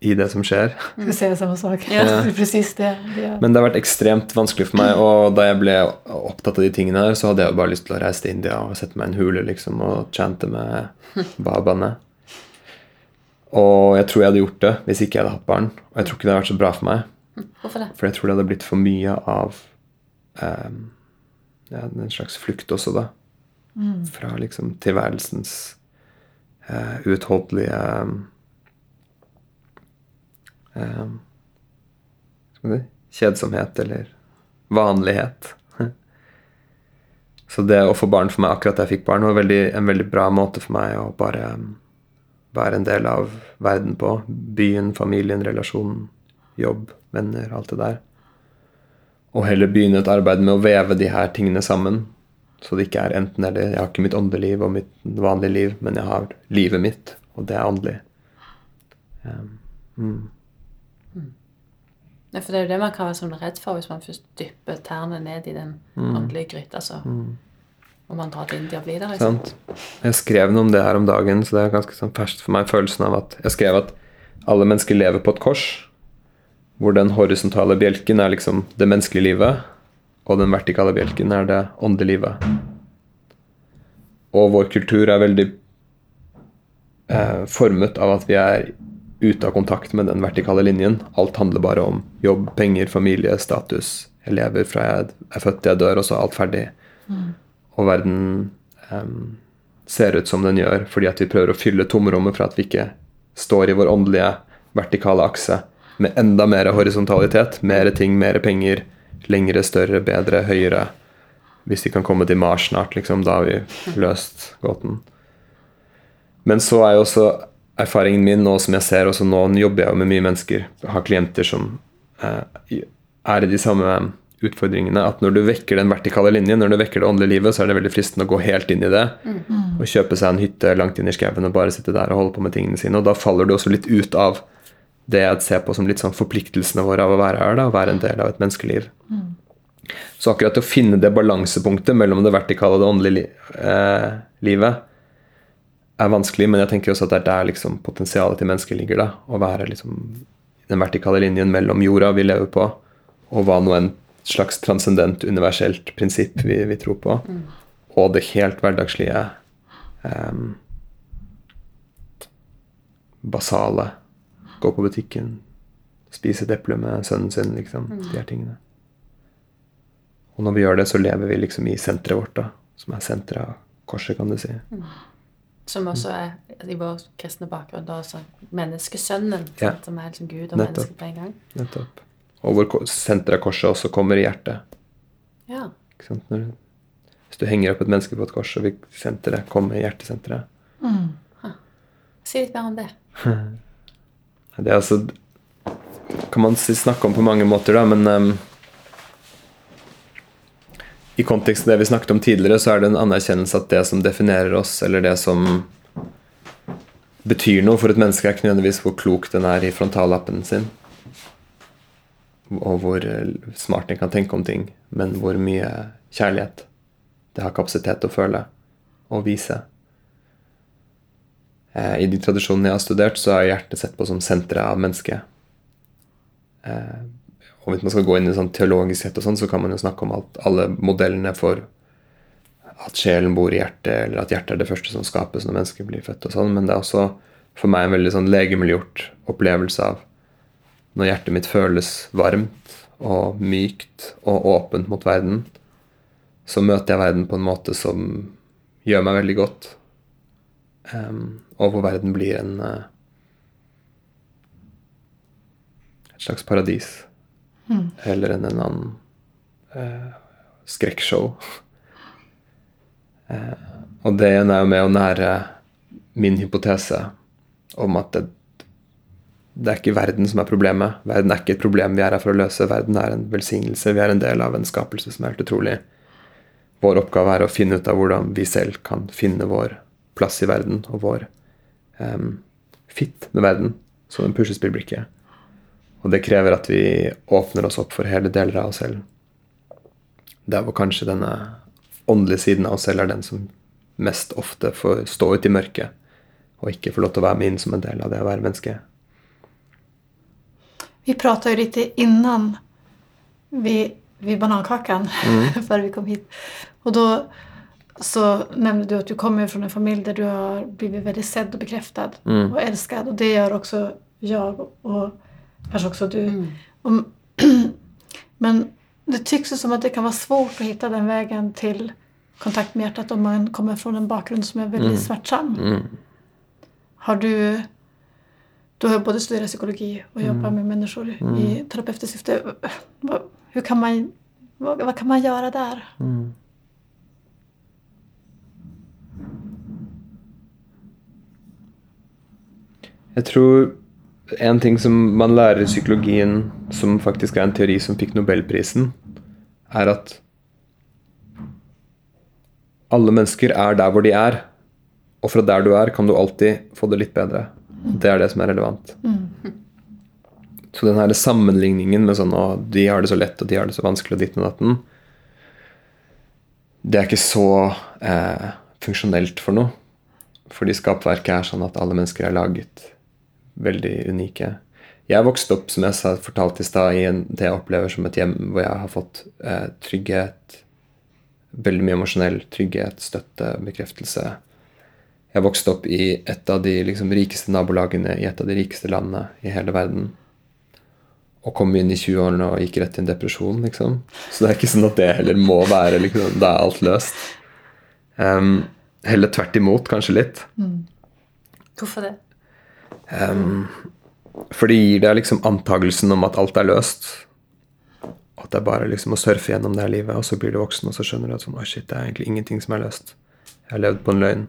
i det som skjer. Du ser samme sak. Ja. *laughs* Presis det. Ja. Men det har vært ekstremt vanskelig for meg. Og da jeg ble opptatt av de tingene her, så hadde jeg bare lyst til å reise til India og sette meg i en hule liksom, og chante med *laughs* babaene. Og jeg tror jeg hadde gjort det hvis ikke jeg hadde hatt barn. Og jeg tror ikke det hadde vært så bra for meg. Hvorfor det? For jeg tror det hadde blitt for mye av um, ja, en slags flukt også, da. Mm. Fra liksom tilværelsens uh, uutholdelige um, um, si, Kjedsomhet eller vanlighet. *laughs* Så det å få barn for meg akkurat da jeg fikk barn, var veldig, en veldig bra måte for meg å bare um, være en del av verden på. Byen, familien, relasjonen, jobb, venner, alt det der. Og heller begynne et arbeid med å veve de her tingene sammen. Så det ikke er enten eller. Jeg har ikke mitt åndeliv og mitt vanlige liv, men jeg har livet mitt, og det er åndelig. Um. Mm. Ja, for det er jo det man kan være sånn redd for hvis man først dypper tærne ned i den mm. åndelige gryta. Altså. Mm om man drar til India og blir der. Liksom. Jeg skrev noe om det her om dagen, så det er ganske sånn ferskt for meg. følelsen av at Jeg skrev at alle mennesker lever på et kors, hvor den horisontale bjelken er liksom det menneskelige livet, og den vertikale bjelken er det åndelige livet. Og vår kultur er veldig eh, formet av at vi er ute av kontakt med den vertikale linjen. Alt handler bare om jobb, penger, familie, status. Jeg lever fra jeg er født til jeg dør, og så er alt ferdig. Mm og verden um, ser ut som den gjør, fordi at vi prøver å fylle tomrommet for at vi ikke står i vår åndelige vertikale akse med enda mer horisontalitet. Mer ting, mer penger, lengre, større, bedre, høyere. Hvis vi kan komme til Mars snart, liksom, da har vi løst gåten. Men så er jo også erfaringen min nå som jeg ser også nå jobber jeg jo med mye mennesker. har klienter som eh, er i de samme utfordringene at når du vekker den vertikale linjen, når du vekker det åndelige livet, så er det veldig fristende å gå helt inn i det. Mm. Og kjøpe seg en hytte langt inn i skauen og bare sitte der og holde på med tingene sine. Og da faller du også litt ut av det jeg ser på som litt sånn forpliktelsene våre av å være her, da, å være en del av et menneskeliv. Mm. Så akkurat å finne det balansepunktet mellom det vertikale og det åndelige li eh, livet er vanskelig, men jeg tenker også at det er der liksom potensialet til mennesket ligger. da, Å være liksom den vertikale linjen mellom jorda vi lever på, og hva nå en slags transcendent, universelt prinsipp vi, vi tror på, og det helt hverdagslige, um, basale. Gå på butikken, spise et eple med sønnen sin, liksom. De her tingene. Og når vi gjør det, så lever vi liksom i senteret vårt, da, som er senteret av korset, kan du si. Som også er i vår kristne bakgrunn da, altså menneskesønnen, Ja. sant, som er liksom Gud og Nettopp. menneske på en gang. Nettopp. Og hvor senteret av korset også kommer i hjertet. Ja. Ikke sant? Når, hvis du henger opp et menneske på et kors, så vil senteret komme i hjertesenteret. Si litt mer om det. *laughs* Det er altså kan man si, snakke om på mange måter, da, men ehm, i kontekst det vi snakket om tidligere, så er det en anerkjennelse at det som definerer oss, eller det som betyr noe for et menneske, er ikke nødvendigvis hvor klok den er i frontallappen sin, og hvor eh, smart den kan tenke om ting, men hvor mye kjærlighet det har kapasitet til å føle og vise. Eh, I de tradisjonene jeg har studert, så er hjertet sett på som senteret av mennesket. Og hvis man skal gå inn i sånn teologisk sett, og sånn, så kan man jo snakke om alt, alle modellene for at sjelen bor i hjertet, eller at hjertet er det første som skapes når mennesker blir født. og sånn, Men det er også for meg en veldig sånn legemliggjort opplevelse av når hjertet mitt føles varmt og mykt og åpent mot verden, så møter jeg verden på en måte som gjør meg veldig godt. Um, og hvor verden blir en uh, et slags paradis. Heller enn en annen eh, skrekkshow. Eh, og det ene er jo med å nære min hypotese om at det, det er ikke verden som er problemet. Verden er ikke et problem vi er her for å løse. Verden er en velsignelse. Vi er en del av en skapelse som er helt utrolig. Vår oppgave er å finne ut av hvordan vi selv kan finne vår plass i verden og vår um, fit med verden som en puslespillbrikke. Og det krever at vi åpner oss opp for hele deler av oss selv. Der hvor kanskje denne åndelige siden av oss selv er den som mest ofte får stå ut i mørket, og ikke får lov til å være med inn som en del av det å være menneske. Vi prata jo litt innan vi, vi banankaken mm. *laughs* før vi kom hit. Og da så nevnte du at du kommer fra en familj der du har blivit sett sedd bekreftet mm. og elsket. Og det gjør også jeg och kanske också du. Och, *clears throat* men det tycks ju som att det kan vara svårt att hitta den vägen till kontakt med hjärtat om man kommer från en bakgrund som är väldigt smärtsam. Har du du har både studerat psykologi och jobbar med människor i terapeutiskt syfte. Hur kan man, vad, vad kan man göra där? Jeg tror en ting som man lærer i psykologien, som faktisk er en teori som fikk nobelprisen, er at alle mennesker er der hvor de er, og fra der du er, kan du alltid få det litt bedre. Det er det som er relevant. Så den her sammenligningen med sånn at de har det så lett, og de har det så vanskelig, og ditt og datten, det er ikke så eh, funksjonelt for noe. Fordi skapverket er sånn at alle mennesker er laget veldig unike. Jeg vokste opp, som jeg sa, fortalte i stad, i en, det jeg opplever som et hjem hvor jeg har fått eh, trygghet, veldig mye emosjonell trygghet, støtte, bekreftelse. Jeg vokste opp i et av de liksom, rikeste nabolagene i et av de rikeste landene i hele verden. Og kom inn i 20-årene og gikk rett i en depresjon, liksom. Så det er ikke sånn at det heller må være liksom, Da er alt løst. Um, heller tvert imot, kanskje litt. Hvorfor det? For det gir deg liksom antagelsen om at alt er løst. At det er bare liksom å surfe gjennom det her livet, og så blir du voksen, og så skjønner du at sånn, oh shit, det er egentlig ingenting som er løst. Jeg har levd på en løgn.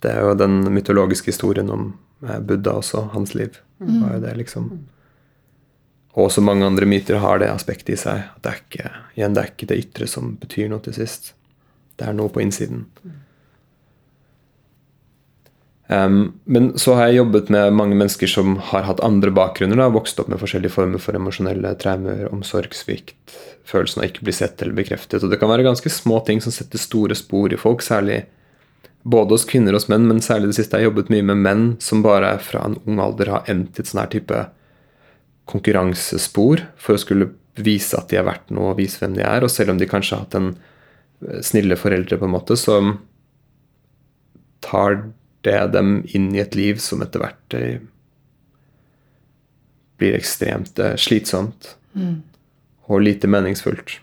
Det er jo den mytologiske historien om eh, Buddha også, hans liv. var jo det liksom. Og også mange andre myter har det aspektet i seg. At det er ikke, igjen, det er ikke det ytre som betyr noe til sist. Det er noe på innsiden. Em, men så har jeg jobbet med mange mennesker som har hatt andre bakgrunner. Da, vokst opp med forskjellige former for emosjonelle traumer, omsorgssvikt, følelsen av ikke bli sett eller bekreftet. Og det kan være ganske små ting som setter store spor i folk, særlig både hos kvinner og hos menn, men særlig det siste jeg har jobbet mye med menn som bare fra en ung alder har endt i et sånn her type konkurransespor for å skulle vise at de er verdt noe, og vise hvem de er. Og selv om de kanskje har hatt en eh, snille foreldre, på en måte, så tar dem inn i et liv som etter hvert eh, blir ekstremt eh, slitsomt og lite meningsfullt.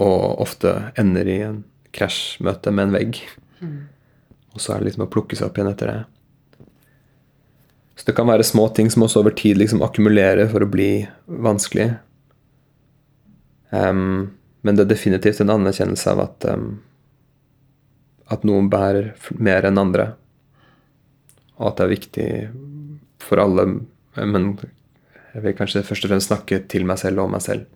Og ofte ender i en krasjmøte med en vegg. Og så er det liksom å plukke seg opp igjen etter det. Så det kan være små ting som også over tid liksom akkumulerer for å bli vanskelig. Um, men det er definitivt en anerkjennelse av at em, at noen bærer mer enn andre. Og at det er viktig for alle, men jeg vil kanskje først og fremst snakke til meg selv og om meg selv.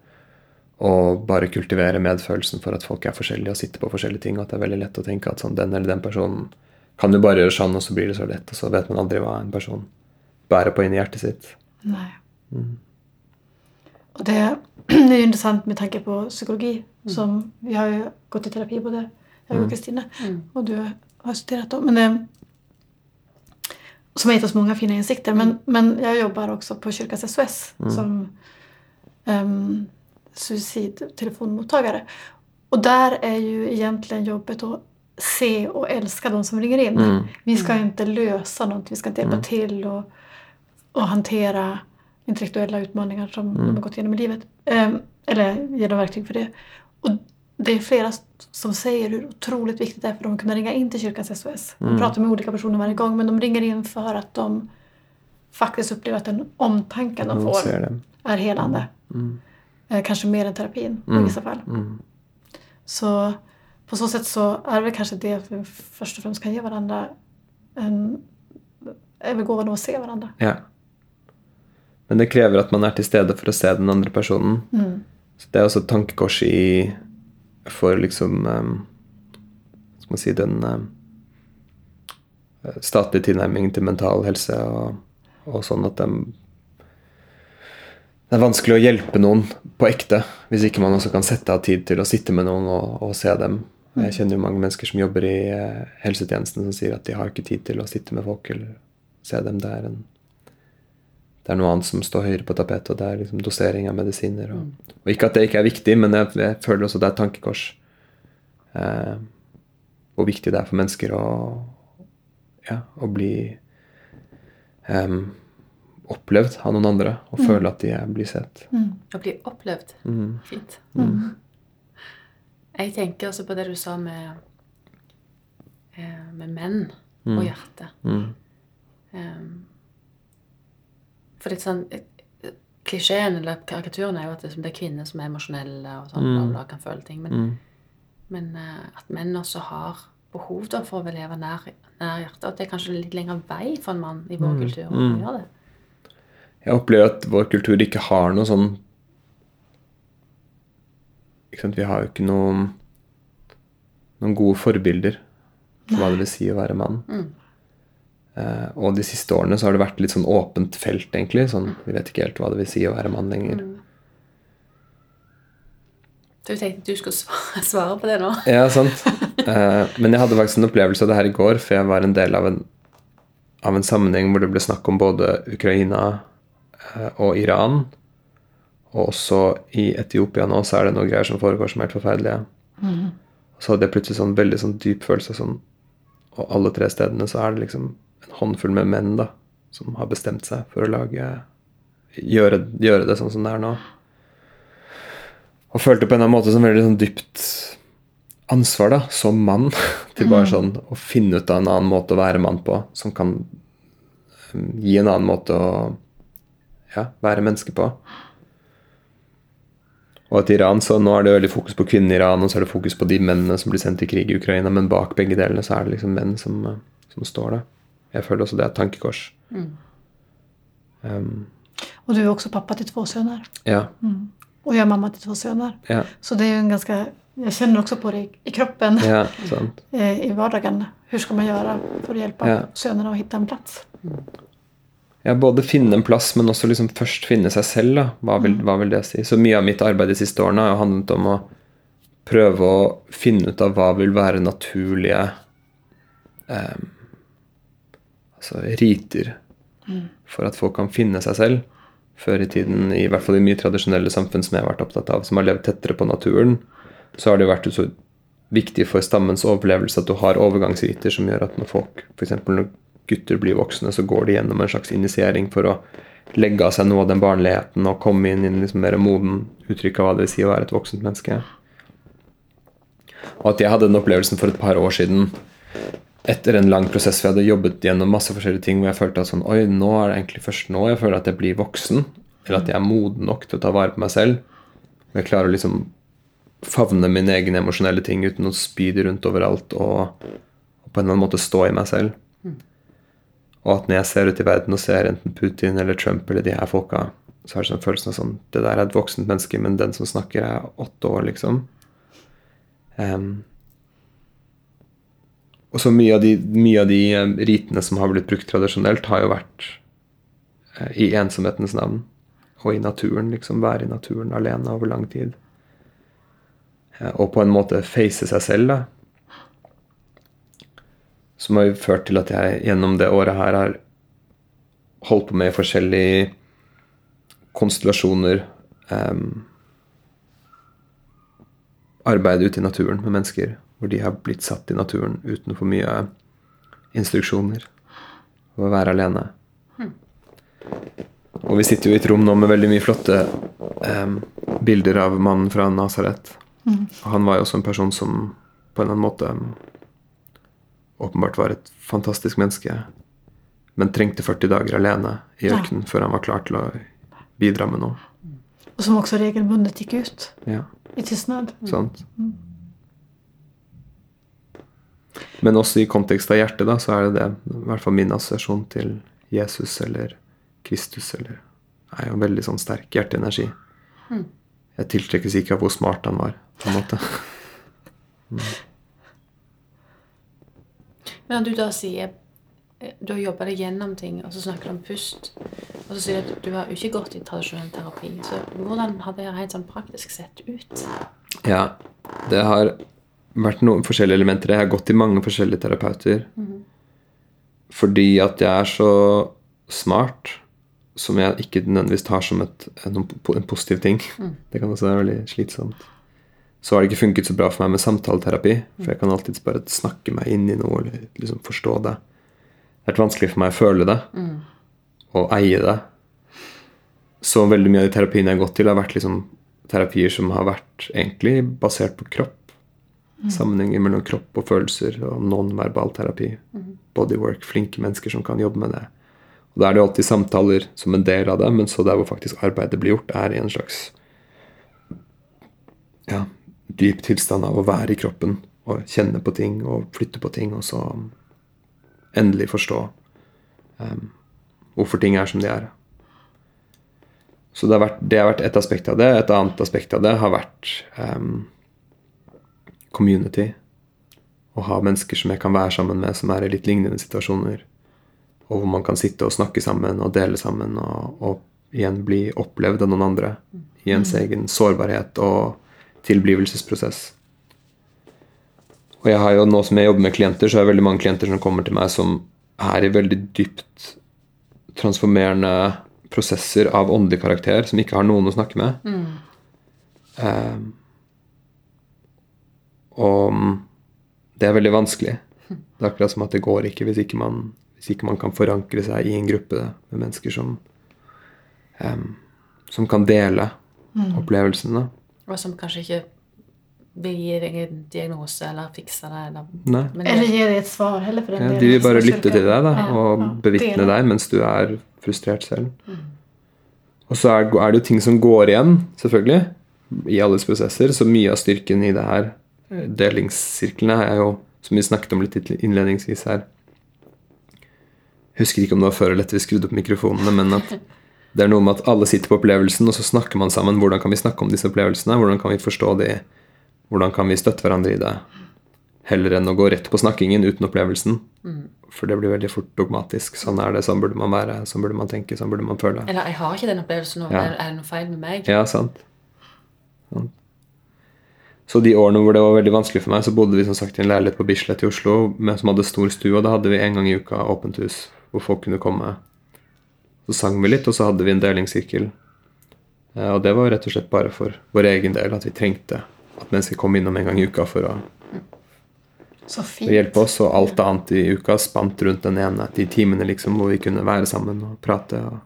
Og bare kultivere medfølelsen for at folk er forskjellige og sitter på forskjellige ting. Og at det er veldig lett å tenke at sånn, den eller den personen kan jo bare gjøre sånn, og så blir det så lett. Og så vet man aldri hva en person bærer på inni hjertet sitt. Nei. Og det, *clears throat* det er ju intressant med tanke på psykologi. Som vi har jo gått i terapi både jag och Kristina. Och du har studerat. Men det, som har gett oss många fina insikter. Men, men jag jobbar också på kyrkans SOS som um, suicidtelefonmottagare. Och där är ju egentligen jobbet att se och älska de som ringer in. Vi ska inte lösa något, vi ska inte hjälpa till och, och hantera intellektuella utmaningar som de har gått igenom i livet. Um, eller ge dem verktyg för det. Och det är flera som säger hur otroligt viktigt det är för dem att kunna ringa in till kyrkans SOS. De pratar med olika personer varje gång men de ringer in för att de faktiskt upplever att den omtanken de får är helande. Eh, kanske mer än terapin i vissa fall. Så på så sätt så är det kanske det vi först och främst kan ge varandra en, är väl gåvan att se varandra. Ja. Men det krever at man er til stede for å se den andre personen. Så det er også et tankekors i for liksom um, Skal man si den um, statlige tilnærmingen til mental helse og, og sånn at de det er vanskelig å hjelpe noen på ekte hvis ikke man også kan sette av tid til å sitte med noen og, og se dem. Jeg kjenner jo mange mennesker som jobber i eh, helsetjenesten, som sier at de har ikke tid til å sitte med folk eller se dem. Det er, en, det er noe annet som står høyere på tapetet, og det er liksom dosering av medisiner. Og, og ikke at det ikke er viktig, men jeg, jeg føler også det er et tankekors. Eh, hvor viktig det er for mennesker å, ja, å bli eh, opplevd av noen andre og føle at de er- blir sett. Å bli opplevd. Mm. Fint. Jeg tenker også på det du sa med, eh, med menn og hjerte. Mm. Um, for litt sånn eh, Klisjeen eller karikaturen er jo at det, det er kvinner som er emosjonelle og sånn, og kan føle ting. Men, men eh, at menn også har behov da, for å leve nær, nær hjertet. At det er kanskje litt lengre vei for en mann i vår kultur å gjøre det. Jeg opplever at vår kultur ikke har noe sånn ikke sant? Vi har jo ikke noen, noen gode forbilder for hva det vil si å være mann. Eh, og de siste årene så har det vært litt sånn åpent felt, egentlig. Sånn, vi vet ikke helt hva det vil si å være mann lenger. Så jeg tenkte du skulle svare, *laughs* svare på det nå. Ja, sant. Eh, men jeg hadde faktisk en opplevelse av det her i går, for jeg var en del av en, av en sammenheng hvor det ble snakk om både Ukraina eh, og Iran. Og også i Etiopia nå så er det noen greier som foregår som er helt forferdelige. Mm. så hadde jeg plutselig sånn veldig sånn dyp følelse sånn Og alle tre stedene så er det liksom håndfull med menn da som har bestemt seg for å lage Gjøre, gjøre det sånn som det er nå. Og følte på en eller annen måte som veldig sånn dypt ansvar da, som mann, *laughs* til bare sånn å finne ut av en annen måte å være mann på, som kan um, gi en annen måte å ja, være menneske på. Og at Iran så nå er det veldig fokus på kvinnene i Iran, og så er det fokus på de mennene som blir sendt i krig i Ukraina, men bak begge delene så er det liksom menn som, som står der. Jeg føler også det er et tankekors. Um, og du er også pappa til två sønner. ja, Mm. Og jeg er mamma til två sønner. ja, Så det er jo en ganske Jeg kjenner også på det i, i kroppen ja, sant. *laughs* eh, i hverdagen. Hvordan skal man gjøre for å hjelpe Ja. sønnene å finne en plass? Ja, både finne en plass, men også liksom først finne seg selv. da. Hva vil, hva vil det si? Så mye av mitt arbeid de siste årene har handlet om å prøve å finne ut av hva vil være naturlige eh, altså riter for at folk kan finne seg selv. Før i tiden, i hvert fall i mye tradisjonelle samfunn som jeg har vært opptatt av, som har levd tettere på naturen, så har det jo vært så viktig for stammens overlevelse at du har overgangsriter som gjør at når folk, f.eks. når gutter blir voksne, så går de gjennom en slags initiering for å legge av seg noe av den barnligheten og komme inn i en liksom mer moden uttrykk av hva det vil si å være et voksent menneske. Og at jeg hadde den opplevelsen for et par år siden etter en lang prosess hvor jeg hadde jobbet gjennom masse forskjellige ting hvor jeg følte at sånn, oi, nå er det egentlig først nå jeg føler at jeg blir voksen, eller at jeg er moden nok til å ta vare på meg selv. Og jeg klarer å liksom favne mine egne emosjonelle ting uten å spy det rundt overalt og, og på en eller annen måte stå i meg selv. Og at når jeg ser ut i verden og ser enten Putin eller Trump eller de her folka, så har jeg sånn følelsen av sånn Det der er et voksent menneske, men den som snakker, er åtte år, liksom. Em, og så mye mye av de eh, ritene som har blitt brukt tradisjonelt, har jo vært eh, i ensomhetens navn. Og i naturen, liksom. Være i naturen alene over lang tid. Eh, og på en måte face seg selv, da. Som har jo ført til at jeg gjennom det året her har holdt på med forskjellige konstellasjoner. Um, arbeid ute i naturen med mennesker hvor de har blitt satt i naturen uten for mye instruksjoner. Og å være alene. Og vi sitter jo i et rom nå med veldig mye flotte eh, bilder av mannen fra Nasaret. Mm. han var jo også en person som på en eller annen måte åpenbart var et fantastisk menneske, men trengte 40 dager alene i Ja. før han var klar til å bidra med noe. Og som også regelbundet gikk ut Ja. i tystnad. Sant. Men også i kontekst av hjertet, da, så er det det. I hvert fall min assosiasjon til Jesus eller Kristus eller er jo veldig sånn sterk hjerteenergi. Jeg tiltrekkes ikke av hvor smart han var, på en måte. *laughs* Men når du da sier Du har jobba deg gjennom ting, og så snakker du om pust. Og så sier du at du har ikke gått i tradisjonell terapi. Så hvordan har det helt sånn praktisk sett ut? Ja, det har vært noen forskjellige elementer. Jeg har gått til mange forskjellige terapeuter. Fordi at jeg er så smart, som jeg ikke nødvendigvis tar som et, en, en positiv ting. Det kan også være veldig slitsomt. Så har det ikke funket så bra for meg med samtaleterapi. For jeg kan alltids bare snakke meg inn i noe eller liksom forstå det. Det har vært vanskelig for meg å føle det og eie det. Så veldig mye av de terapiene jeg har gått til, har vært liksom terapier som har vært egentlig basert på kropp. Sammenhenger mellom kropp og følelser og non-verbal terapi. Bodywork. Flinke mennesker som kan jobbe med det. Og Da er det jo alltid samtaler som en del av det, men så der hvor faktisk arbeidet blir gjort, er i en slags ja, dyp tilstand av å være i kroppen og kjenne på ting og flytte på ting, og så endelig forstå um, hvorfor ting er som de er. Så det har, vært, det har vært et aspekt av det. Et annet aspekt av det har vært em, community. Å ha mennesker som jeg kan være sammen med, som er i litt lignende situasjoner. Og hvor man kan sitte og snakke sammen og dele sammen og, og igjen bli opplevd av noen andre. I ens egen sårbarhet og tilblivelsesprosess. Og jeg har jo nå som jeg jobber med klienter, så er det veldig mange klienter som kommer til meg som er i veldig dypt transformerende prosesser av åndelig karakter, som ikke har noen å snakke med. Eh, og det er veldig vanskelig. Det er akkurat som at det går ikke hvis ikke man, hvis ikke man kan forankre seg i en gruppe med mennesker som um, som kan dele opplevelsene. Og som kanskje ikke vil gi deg en diagnose eller fikse det. Eller, men Eller gi deg et svar heller for den Ja, delen. de vil bare lytte til deg da, og ja, bevitne deg mens du er frustrert selv. Og så er, er det jo ting som går igjen, selvfølgelig, i alles prosesser. Så mye av styrken i det her, delingssirklene, er jo, som vi snakket om litt innledningsvis her Jeg husker ikke om det var før eller etter vi skrudde opp mikrofonene, men at det er noe med at alle sitter på opplevelsen, og så snakker man sammen. Hvordan kan vi snakke om disse opplevelsene? Hvordan kan vi forstå de? Hvordan kan vi støtte hverandre i det? Heller enn å gå rett på snakkingen uten opplevelsen. For det blir veldig fort dogmatisk. Sånn er det, sånn burde man være, sånn burde man tenke, sånn burde man føle. eller jeg har ikke den opplevelsen nå. Ja. Er, er det noe feil med meg? Ja, sant. sant. Så de årene hvor det var veldig vanskelig for meg, så bodde vi som sagt i en leilighet på Bislett i Oslo med, som hadde stor stue, og da hadde vi en gang i uka åpent hus hvor folk kunne komme. Så sang vi litt, og så hadde vi en delingssirkel. Eh, Og det var rett og slett bare for vår egen del at vi trengte at mennesker kom innom en gang i uka for å, Så å hjelpe oss, og alt annet i uka spant rundt den ene, de timene liksom hvor vi kunne være sammen og prate. Og,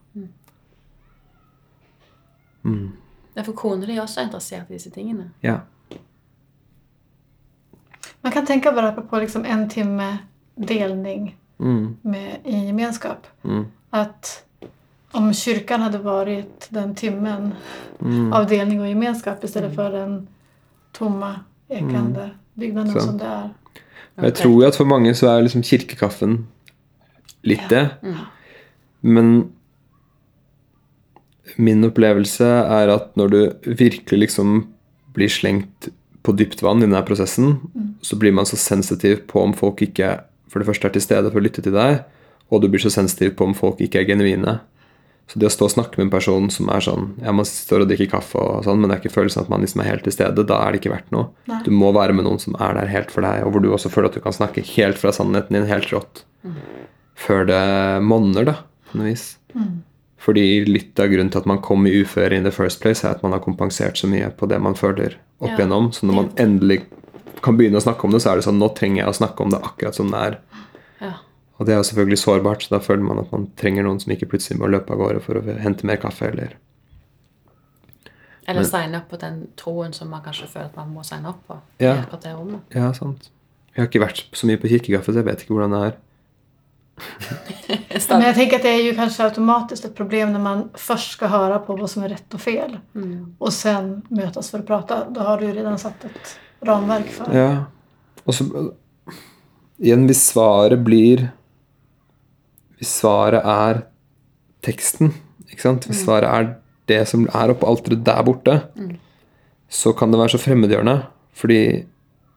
Ja, for kona di er også interessert i disse tingene. ja. Man kan tänka bara på liksom en timme delning Mm, med, i gemenskap. mm, Att om kyrkan hade varit den timmen mm. av delning och gemenskap istället för den tomma, ekande byggnaden så. som det är. Okay. Jeg tror jo at for mange så er liksom kirkekaffen litt det. Men min opplevelse er at når du virkelig liksom blir slengt på dypt vann i denne prosessen, så blir man så sensitiv på om folk ikke for det første er til stede for å lytte til deg, og du blir så sensitiv på om folk ikke er genuine. Så det å stå og snakke med en person som er sånn Ja, man står og drikker kaffe og sånn, men det er ikke følelsen at man liksom er helt til stede, da er det ikke verdt noe. Nei. Du må være med noen som er der helt for deg, og hvor du også føler at du kan snakke helt fra sannheten din, helt rått. Før det monner, da, på noe vis. Fordi litt av grunnen til at man kom i uføre in the first place, er at man har kompensert så mye på det man føler opp Ja. igjennom. Så når man endelig kan begynne å snakke om det, så er det sånn Nå trenger jeg å snakke om det akkurat som det er. Ja. Og det er jo selvfølgelig sårbart, så da føler man at man trenger noen som ikke plutselig må løpe av gårde for å hente mer kaffe, eller Eller signe opp på den troen som man kanskje føler at man må signe opp på. Ja. akkurat det rommet. Ja, sant. Jeg har ikke vært så mye på kirkekaffe, så jeg vet ikke hvordan det er. *laughs* Men jag tänker att det är ju kanske automatiskt ett problem när man först ska höra på vad som är rätt och fel och sen mötas för att prata. Då har du ju redan satt ett ramverk för. Ja. Og så Igjen, hvis svaret blir Hvis svaret er teksten, ikke sant? Hvis svaret er det som er oppå alteret der borte, så kan det være så fremmedgjørende. Fordi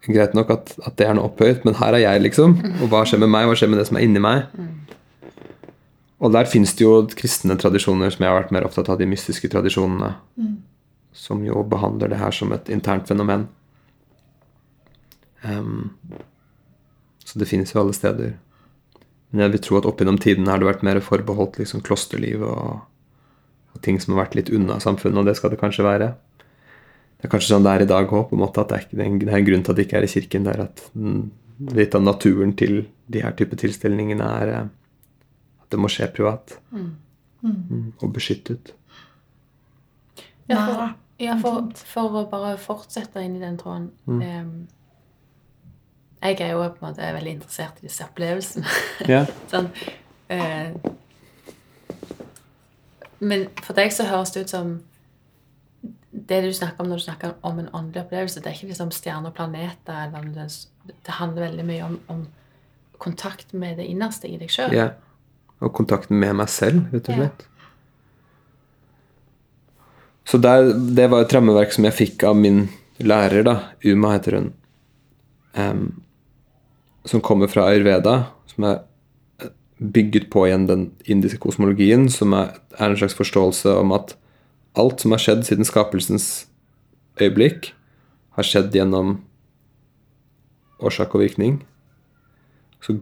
Greit nok at, at det er noe opphøyet, men her er jeg, liksom. Og hva skjer med meg? Hva skjer med det som er inni meg? Og der fins det jo kristne tradisjoner som jeg har vært mer opptatt av, de mystiske tradisjonene. Som jo behandler det her som et internt fenomen. Um, så det finnes jo alle steder. Men jeg vil tro at opp gjennom tiden har det vært mer forbeholdt liksom klosterliv og, og ting som har vært litt unna samfunnet, og det skal det kanskje være. Det er kanskje sånn det er i dag òg, at det er, ikke, det er en- det er en grunn til at det ikke er i kirken. Det er at mm, litt av naturen til de her type tilstelningene er eh, at det må skje privat. Mm, og beskyttet. Ja, for, ja, for, for å bare fortsette inn i den tråden Mm. em, Jeg er jo på en måte veldig interessert i disse opplevelsene. Yeah. *laughs* sånn, eh, men for deg så høres det ut som Det du snakker om når du snakker om en åndelig opplevelse, det er ikke liksom stjerner og planeter. Eller det, det handler veldig mye om, om kontakt med det innerste i deg sjøl. Ja. Og kontakten med meg selv, rett og Ja. Så der, det var et rammeverk som jeg fikk av min lærer, da. Uma heter hun. Um, som kommer fra ayurveda, som er eh, bygget på igjen den indiske kosmologien, som er, er en slags forståelse om at alt som har skjedd siden skapelsens øyeblikk, har skjedd gjennom årsak og virkning. Så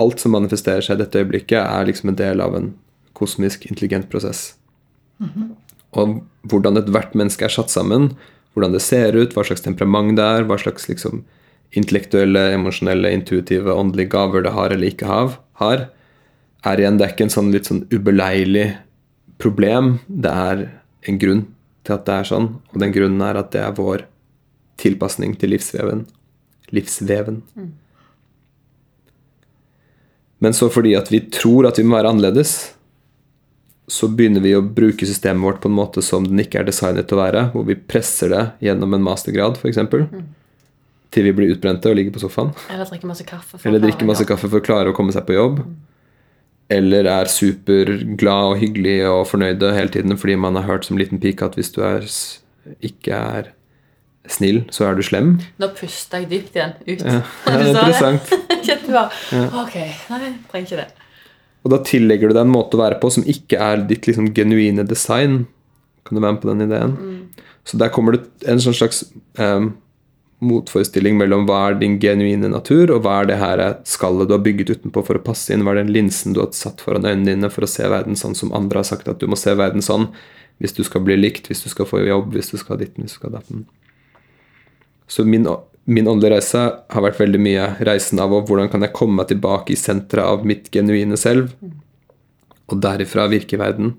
alt som manifesterer seg i dette øyeblikket, er liksom en del av en kosmisk intelligent prosess. Og hvordan ethvert menneske er satt sammen, hvordan det ser ut, hva slags temperament det er, hva slags liksom intellektuelle, emosjonelle, intuitive, åndelige gaver det har eller ikke har er igjen, det er ikke en sånn litt sånn ubeleilig problem. Det er en grunn til at det er sånn, og den grunnen er at det er vår tilpasning til livsveven. Livsveven. Men så fordi at vi tror at vi må være annerledes, så begynner vi å bruke systemet vårt på en måte som den ikke er designet til å være, hvor vi presser det gjennom en mastergrad, f.eks., mm. til vi blir utbrente og ligger på sofaen. Eller drikker masse kaffe. for Eller drikker masse kaffe for å klare å komme seg på jobb. Eller er superglad og hyggelig og fornøyde hele tiden fordi man har hørt som liten pike at hvis du er, ikke er snill, så er du slem. Nå puster jeg dypt igjen ut. Ja, *laughs* ja det er interessant. Kjente du bare Ok, nei, trenger ikke det. Og da tillegger du deg en måte å være på som ikke er ditt liksom genuine design. Kan du være med på den ideen? Så der kommer det en slags em, motforestilling mellom hva er din genuine natur, og hva er det her skallet du har bygget utenpå for å passe inn, hva er den linsen du har satt foran øynene dine for å se verden sånn som andre har sagt at du må se verden sånn hvis du skal bli likt, hvis du skal få jobb, hvis du skal ditten, hvis du skal datten. Så min, min åndelige reise har vært veldig mye reisen av hvordan kan jeg komme meg tilbake i senteret av mitt genuine selv, og derifra virke i verden.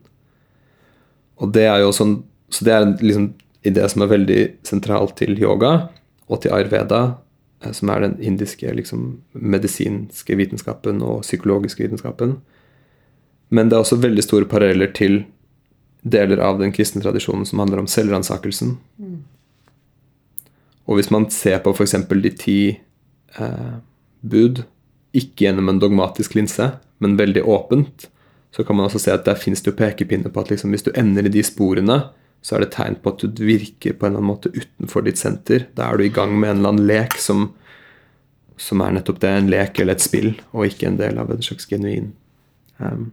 Og det er jo sånn Så det er en liksom, idé som er veldig sentralt til yoga og til ayurveda, eh, som er den indiske liksom, medisinske vitenskapen og psykologiske vitenskapen. Men det er også veldig store paralleller til deler av den kristne tradisjonen som handler om selvransakelsen. Mm. Og hvis man ser på f.eks. de ti eh, bud, ikke gjennom en dogmatisk linse, men veldig åpent, så kan man også se at der fins det jo pekepinner på at liksom, hvis du ender i de sporene, så er det tegn på at du virker på en eller annen måte utenfor ditt senter. Da er du i gang med en eller annen lek som, som er nettopp det, en lek eller et spill, og ikke en del av et slags genuin um,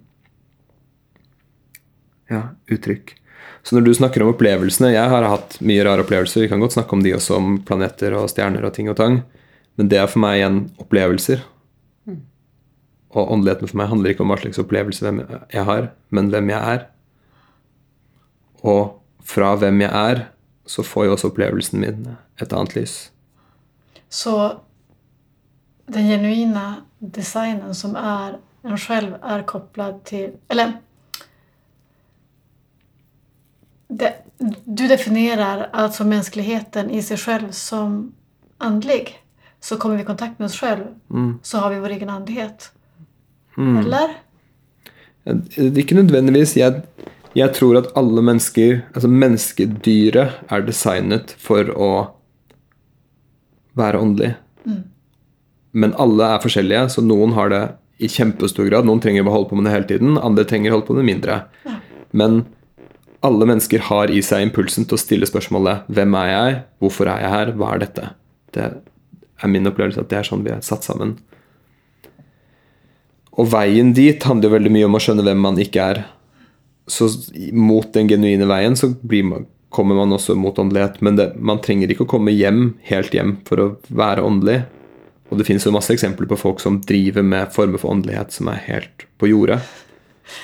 ja, uttrykk. Så når du snakker om opplevelsene Jeg har hatt mye rare opplevelser. Vi kan godt snakke om de også, om planeter og stjerner og ting og tang. Men det er for meg igjen opplevelser. Og åndeligheten for meg handler ikke om hva slags opplevelse jeg har, men hvem jeg er. Og fra hvem jeg er, så får jo også opplevelsen min et annet lys. Så den genuine designen som er en selv, er koblet til Eller det, du at som menneskeligheten i seg selv som åndelig. Så kommer vi i kontakt med oss selv, mm. så har vi vår egen åndelighet. Mm. Eller? Ikke nødvendigvis. Jeg, jeg, tror at alle mennesker Altså menneskedyret er designet for å være åndelig. Mm. Men alle er forskjellige, så noen har det i kjempestor grad. Noen trenger å holde på med det hele tiden, andre trenger å holde på med det mindre. Ja. Men alle mennesker har i seg impulsen til å stille spørsmålet 'Hvem er jeg? Hvorfor er jeg her? Hva er dette?' Det er min opplevelse at det er sånn vi er satt sammen. Og veien dit handler veldig mye om å skjønne hvem man ikke er. Så mot den genuine veien så man, kommer man også mot åndelighet. Men det, man trenger ikke å komme hjem, helt hjem for å være åndelig. Og det finnes jo masse eksempler på folk som driver med former for åndelighet som er helt på jordet.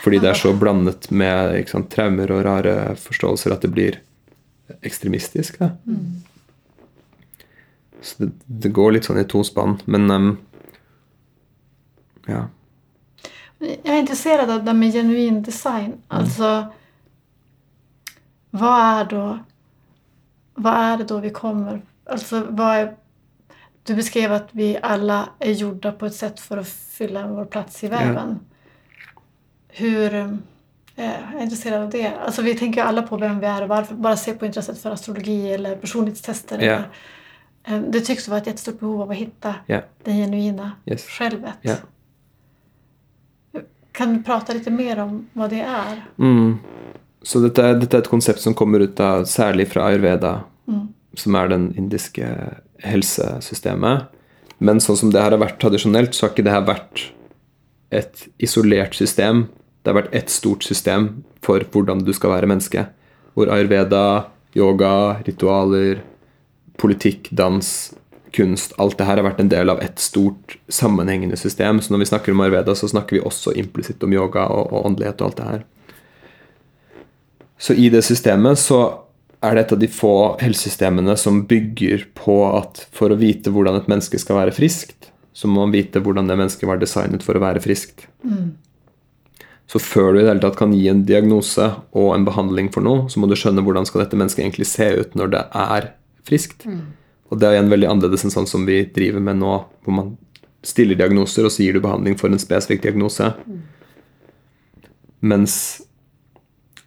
Fordi det er så blandet med sant, traumer og rare forståelser at det blir ekstremistisk. Mm. Så det, det, går litt sånn i to spann. Men um, ja. Jeg er interessert av det med genuin design. Mm. Altså Hva er da Hva er det da vi kommer Altså, hva er Du beskrev at vi alle er gjort på et sett for å fylle vår plass i verden. Ja hur eh, jag är intresserad av det. Alltså vi tänker ju alla på vem vi är och varför. Bara se på intresset för astrologi eller personlighetstester. Yeah. Eller, det tycks vara ett jättestort behov av att hitta yeah. det genuina yes. självet. Kan du prate litt mer om hva det er? Mm. Så dette er, dette er, et konsept som kommer ut av særlig fra ayurveda, mm. som er den indiske helsesystemet. Men sånn som det her har vært tradisjonelt, så har ikke det her vært et isolert system det har vært ett stort system for hvordan du skal være menneske. Hvor ayurveda, yoga, ritualer, politikk, dans, kunst Alt det her har vært en del av et stort, sammenhengende system. Så når vi snakker om ayurveda, så snakker vi også implisitt om yoga og, og åndelighet og alt det her. Så i det systemet så er det et av de få helsesystemene som bygger på at for å vite hvordan et menneske skal være friskt, så må man vite hvordan det mennesket var designet for å være friskt. Mm. Så før du i det hele tatt kan gi en diagnose og en behandling for noe, så må du skjønne hvordan skal dette mennesket egentlig se ut når det er friskt. Mm. Og det er igjen veldig annerledes enn sånn som vi driver med nå, hvor man stiller diagnoser, og så gir du behandling for en spesifikk diagnose. Mm. Mens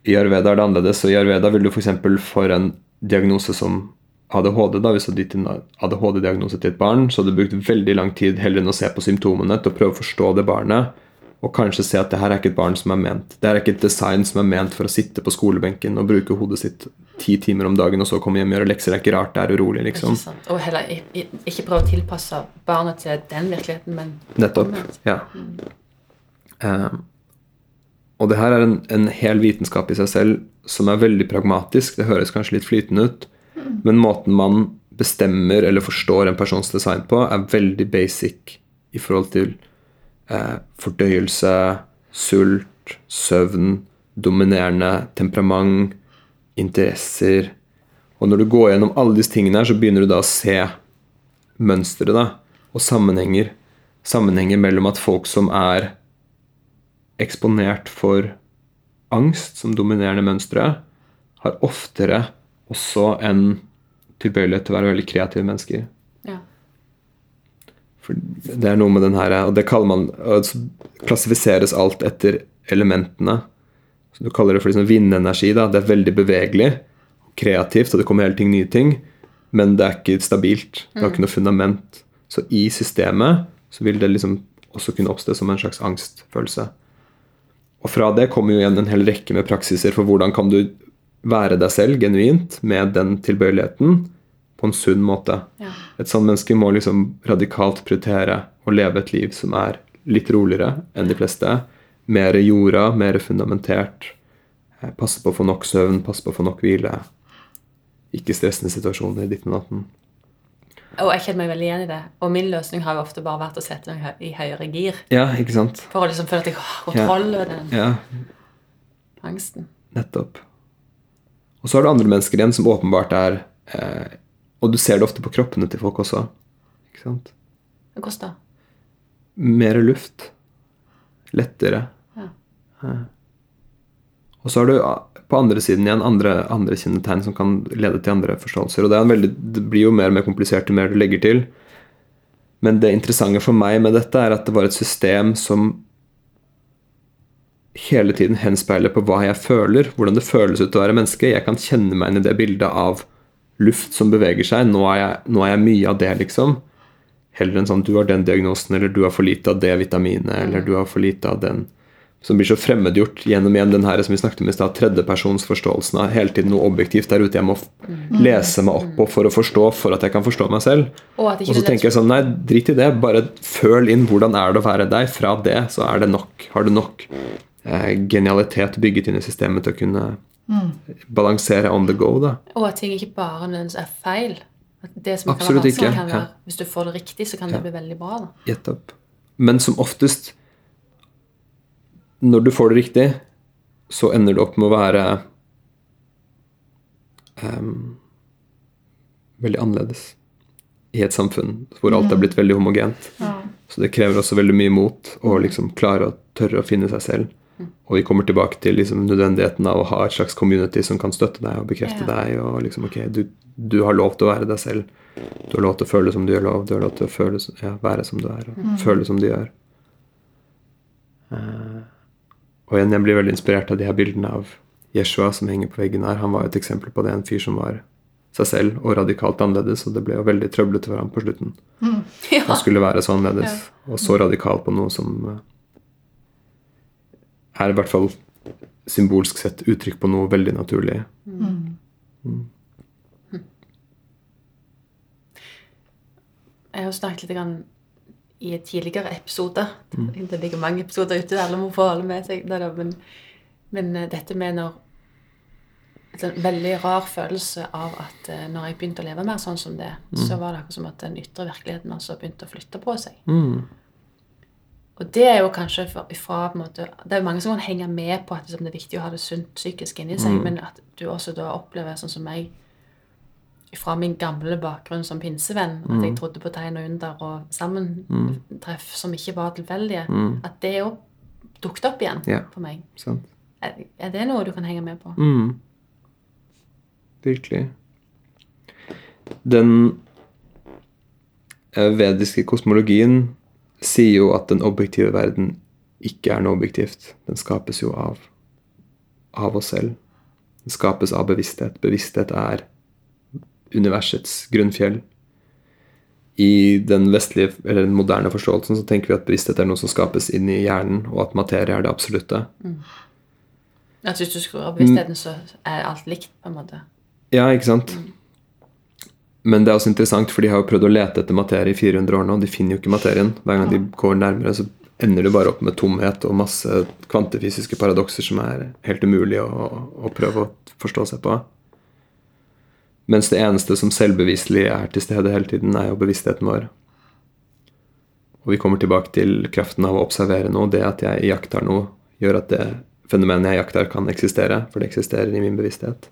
i Arveda er det annerledes. Og i Arveda vil du f.eks. For, for en diagnose som ADHD, da, hvis du hadde gitt en ADHD-diagnose til et barn, så hadde du brukt veldig lang tid heller enn å se på symptomene til å prøve å forstå det barnet og kanskje se at det her er ikke et barn som er ment. Det er ikke et design som er ment for å sitte på skolebenken og bruke hodet sitt ti timer om dagen og så komme hjem og gjøre lekser. Det er ikke rart det er urolig, liksom. Er og heller ikke prøve å tilpasse barnet til den virkeligheten, men Nettopp. Ja. Um, og det her er en, en, hel vitenskap i seg selv som er veldig pragmatisk. Det høres kanskje litt flytende ut, mm. men måten man bestemmer eller forstår en persons design på, er veldig basic i forhold til fordøyelse, sult, søvn, dominerende temperament, interesser. Og når du går gjennom alle disse tingene her, så begynner du da å se mønsteret og sammenhenger. Sammenhenger mellom at folk som er eksponert for angst som dominerende mønstre, har oftere også en tilbøyelighet til å være veldig kreative mennesker. For det er noe med den her Og det kaller man og så klassifiseres alt etter elementene. Så du kaller det for liksom vindenergi. da, Det er veldig bevegelig, kreativt, og det kommer hele ting nye ting. Men det er ikke stabilt. Det har ikke noe fundament. Så i systemet så vil det liksom også kunne oppstå som en slags angstfølelse. Og fra det kommer jo igjen en hel rekke med praksiser for hvordan kan du være deg selv genuint med den tilbøyeligheten på en sunn måte. Ja. Et sånt menneske må liksom radikalt prioritere å leve et liv som er litt roligere enn de fleste. Mer jorda, mer fundamentert. Eh, Passe på å få nok søvn, passe på å få nok hvile. Ikke stressende situasjoner i ditt og natten. Og jeg kjenner meg veldig igjen i det. Og min løsning har jo ofte bare vært å sette meg i høyere gir. Ja, ikke sant? For å liksom føle at jeg har kontroll over den Ja, angsten. nettopp. Og så er det andre mennesker igjen som åpenbart er eh, Og du ser det ofte på kroppene til folk også. Ikke sant? Hva koster det? Mer luft. Lettere. Ja. Og så har du på andre siden igjen andre, andre kjennetegn som kan lede til andre forståelser. Og det, en veldig, det blir jo mer og mer komplisert jo mer du legger til. Men det interessante for meg med dette er at det var et system som hele tiden henspeiler på hva jeg føler, hvordan det føles ut å være menneske. Jeg kan kjenne meg inn i det bildet av luft som beveger seg. Nå er jeg, nå er jeg mye av det, liksom. Heller enn sånn du har den diagnosen, eller du har for lite av det vitaminet, eller du har for lite av den Som blir så fremmedgjort gjennom igjen den her som vi snakket om i stad, tredjepersonsforståelsen av hele tiden noe objektivt der ute jeg må f- lese meg opp på for å forstå, for at jeg kan forstå meg selv. Og Og så tenker jeg sånn, nei, drit i det. Bare føl inn hvordan er det å være deg. Fra det så er det nok. Har du nok eh, genialitet bygget inn i systemet til å kunne balansere on the go, da. Og at ting ikke bare nødvendigvis er feil. Det som Absolutt kan være vanskelig, ikke, kan ja. Hvis du får det riktig, så kan det bli veldig bra. da. Men som oftest, når du får det riktig, så ender det opp med å være um, veldig annerledes i et samfunn hvor alt er blitt veldig homogent. Ja. Så det krever også veldig mye mot å liksom klare å tørre å finne seg selv. Og vi kommer tilbake til liksom nødvendigheten av å ha et slags community som kan støtte deg og bekrefte Ja. deg. og liksom, ok, du, du har lov til å være deg selv. Du har lov til å føle som du gjør lov. Du har lov til å føle, ja, være som du er, og føle som du gjør. Uh, og igjen, jeg blir veldig inspirert av de her bildene av Jeshua som henger på veggen her. Han var et eksempel på det. En fyr som var seg selv og radikalt annerledes. Og det ble jo veldig trøblete for ham på slutten. *laughs* Ja. Han skulle være så annerledes og så radikal på noe som eh, er i hvert fall symbolsk sett uttrykk på noe veldig naturlig. Jeg har snakket litt grann i et tidligere episode. Det ligger mange episoder ute, alle må få holde med seg. Det men, men eh, dette med når en sånn veldig rar følelse av at eh, når jeg begynte å leve mer sånn som det, så var det akkurat som at den ytre virkeligheten altså begynte å flytte på seg. Mm. Og det er jo kanskje fra, på en måte, Det er jo mange som kan henge med på at liksom, det er viktig å ha det sunt psykisk inni seg, men at du også da opplever sånn som meg fra min gamle bakgrunn som pinsevenn, at jeg trodde på tegn og under og sammentreff som ikke var tilfeldige, at det òg dukket opp igjen Ja. for meg. Sant? Er, er det noe du kan henge med på? Mm. Virkelig. Den eh, vediske kosmologien sier jo at den objektive verden ikke er noe objektivt. Den skapes jo av, av oss selv. Den skapes av bevissthet. Bevissthet er universets grunnfjell. I den vestlige, eller den moderne forståelsen så tenker vi at bevissthet er noe som skapes inn i hjernen, og at materie er det absolutte. At hvis du skrur av bevisstheten, så er alt likt, på en måte. Ja, ikke sant? Men det er også interessant, for de har jo prøvd å lete etter materie i 400 år nå. De finner jo ikke materien. Hver gang de går nærmere, så ender du bare opp med tomhet og masse kvantefysiske paradokser som er helt umulig å, å prøve å forstå seg på. Mens det eneste som selvbeviselig er til stede hele tiden, er jo bevisstheten vår. Og vi kommer tilbake til kraften av å observere noe. Det at jeg iakttar noe, gjør at det fenomenet jeg jakter, kan eksistere. For det eksisterer i min bevissthet.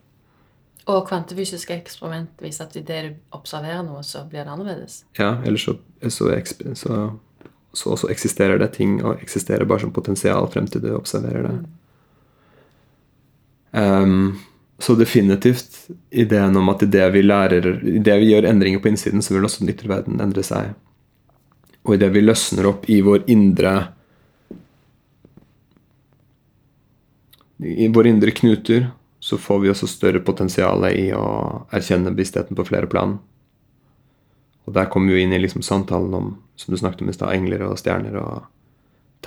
Og kvantefysiske eksperiment viser at idet du observerer noe, så blir det annerledes. Ja, ellers så, så, så, så, eksisterer det ting, og eksisterer bare som potensial frem til du observerer det. Ehm, så definitivt ideen om at idet vi lærer Idet vi gjør endringer på innsiden, så vil også den ytre verden endre seg. Og idet vi løsner opp i vår indre I våre indre knuter, så får vi også større potensial i å erkjenne bevisstheten på flere plan. Og der kommer vi jo inn i liksom samtalen om som du snakket om i stad, engler og stjerner og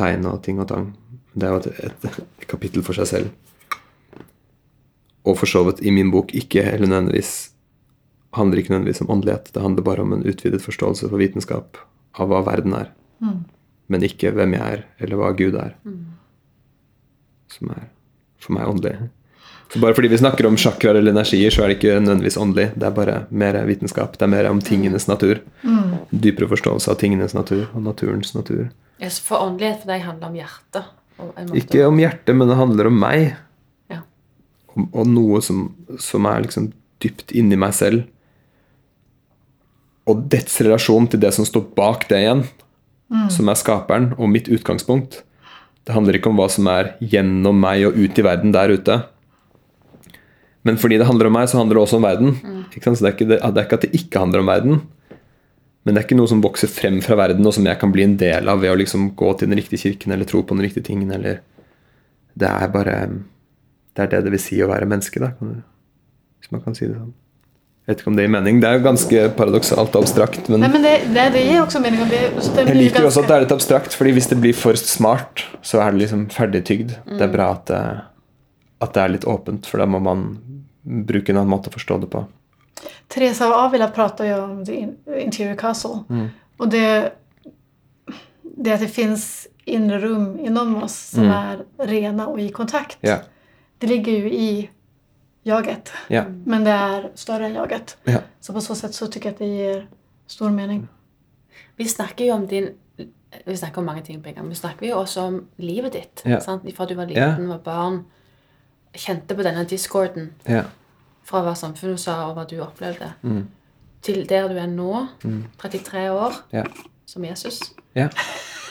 tegn og ting og tang. Det er jo et, et, et kapittel for seg selv. Og for så vidt i min bok ikke eller nødvendigvis handler ikke nødvendigvis om åndelighet. Det handler bare om en utvidet forståelse for vitenskap av hva verden er. Men ikke hvem jeg er, eller hva Gud er. Som er for meg åndelig. Så bare fordi vi snakker om sjakraer eller energier, så er det ikke nødvendigvis åndelig. Det er bare mer vitenskap. Det er mer om tingenes natur. Dypere forståelse av tingenes natur og naturens natur. Yes, For åndelighet for deg handler om hjertet. Ikke om hjertet, men det handler om meg. Ja. Og, og noe som, som er liksom dypt inni meg selv. Og dets relasjon til det som står bak det igjen, som er skaperen, og mitt utgangspunkt. Det handler ikke om hva som er gjennom meg og ut i verden der ute. Men fordi det handler om meg, så handler det også om verden. Ikke sant? Så det er, ikke det, det er ikke at det ikke handler om verden. Men det er ikke noe som vokser frem fra verden, og som jeg kan bli en del av ved å liksom gå til den riktige kirken eller tro på den riktige tingen. Eller det er bare Det er det det vil si å være menneske, da. Hvis man kan si det sånn. Jeg vet ikke om det gir mening. Det er jo ganske paradoksalt og abstrakt. Men Nei, men det, det, det gir også mening. Det, det jeg liker jo også at det er litt abstrakt, fordi hvis det blir for smart, så er det liksom ferdigtygd. Det er bra at det, at det er litt åpent, for da må man bruke en annen måte å forstå det på. Teresa av Avila pratar jo om the in- interior castle. Mm. Og det, det at det fins indre rom innom oss som Mm. er rene og i kontakt. yeah. Det ligger jo i jaget. Yeah. Men det er større enn jaget. Yeah. Så på så sett så syns jeg at det gir stor mening. Vi snakker jo om din Vi snakker om mange ting på en gang. Vi snakker jo også om livet ditt. Ja. Sant? Fra du var liten, var barn. Kjente på denne discorden ja. Fra hva samfunnet sa, og hva du opplevde. Mm. Til der du er nå, 33 år, ja. som Jesus. Ja.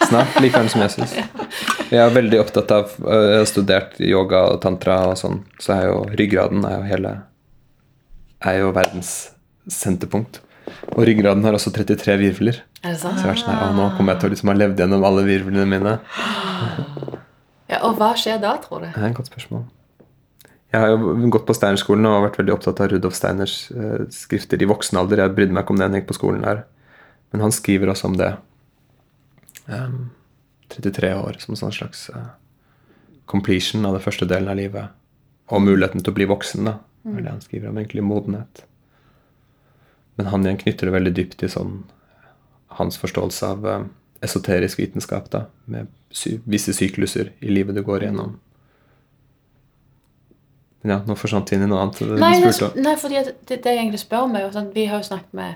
Snart like gammel som Jesus. *laughs* Jeg er veldig opptatt av øh, Jeg har studert yoga og tantra og sånn, så er jo ryggraden er jo hele Er jo verdens senterpunkt. Og ryggraden har også 33 virvler. Er det sant? Så jeg er sånn her, nå kommer jeg til å liksom ha levd gjennom alle virvlene mine. *gasps* Ja, og hva skjer da, tror du? Det er et godt spørsmål. Jeg har jo gått på Steinerskolen og vært veldig opptatt av Rudolf Steiners eh, skrifter i voksen alder. Jeg brydde meg ikke om det da jeg gikk på skolen der. Men han skriver også om det. Um, 33 år som en sånn slags eh, completion av det første delen av livet. Og muligheten til å bli voksen, da. Det er det han skriver om. Egentlig modenhet. Men han igjen knytter det veldig dypt til sånn hans forståelse av eh, esoterisk vitenskap, da. Med sy visse sykluser i livet du går igjennom. Men ja, nå forsvant vi inn i noe annet. Nei, det, nei fordi det, det jeg egentlig spør jo sånn Vi har jo snakket med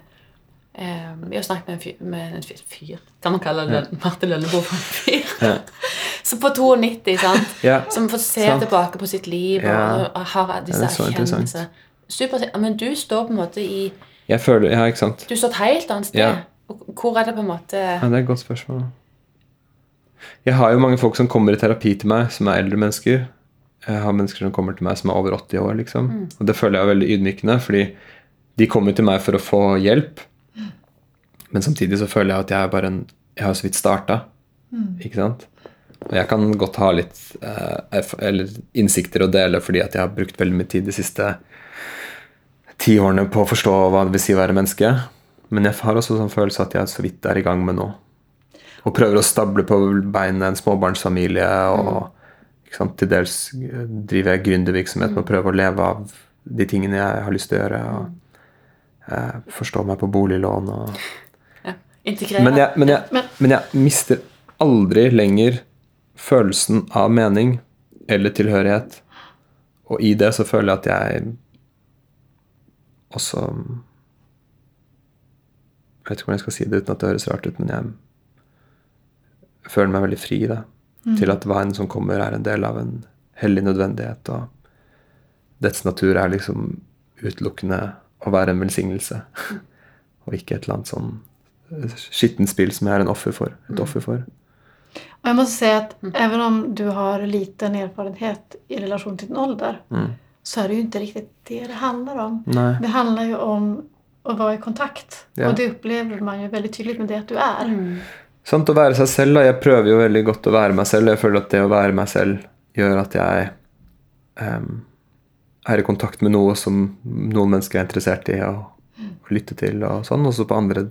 eh, Vi har snakket med en fyr, med en fyr, fyr. Kan man kalle det Martin Lønneboe for en fyr? Ja. *laughs* Så på 92, sant? Ja, Som får se sant. tilbake på sitt liv Ja. og har disse Ja, er erkjennelsene. Super, men du står på en måte i Jeg føler Ja, ikke sant. Du står et helt annet sted. Ja. Og Hvor er det på en måte Ja, det er et godt spørsmål. Jeg har jo mange folk som kommer i terapi til meg, som er eldre mennesker. Jeg har mennesker som kommer til meg som er over 80 år, liksom. Og det føler jeg er veldig ydmykende, fordi de kommer til meg for å få hjelp. Men samtidig så føler jeg at jeg er bare en Jeg har så vidt starta. Ikke sant? Og jeg kan godt ha litt eh, eller innsikter å dele fordi at jeg har brukt veldig mye tid de siste ti årene på å forstå hva det vil si å være menneske. Men jeg har også sånn følelse at jeg så vidt er i gang med noe. Og prøver å stable på beina en småbarnsfamilie. Og sant, til dels eh, driver jeg gründervirksomhet med å prøve å leve av de tingene jeg har lyst til å gjøre. Og eh, forstå meg på boliglån. Og... ja, integrere Men, jeg, men, jeg, Men- jeg mister aldri lenger følelsen av mening eller tilhørighet. Og i det så føler jeg at jeg også Jeg vet ikke hvordan jeg skal si det uten at det høres rart ut, men jeg føler meg veldig fri da, til at enn som kommer, er en del av en hellig nødvendighet. Og dets natur er liksom utelukkende å være en velsignelse, *laughs* og ikke et eller annet sånn skittent spill som jeg er en offer for, et offer for. Og jeg må si at, even om du har liten erfarenhet i relasjon til din ålder så er det jo ikke riktig det det handler om. Nei. Det handler jo om å være i kontakt. Ja. Og det opplever man jo veldig tydelig med det at du är. Sant, å være seg selv. da. Jeg prøver jo veldig godt å være meg selv. Jeg føler at det å være meg selv gjør at jeg um, er i kontakt med noe som noen mennesker er interessert i å, lytte til. og sånn. Også på andre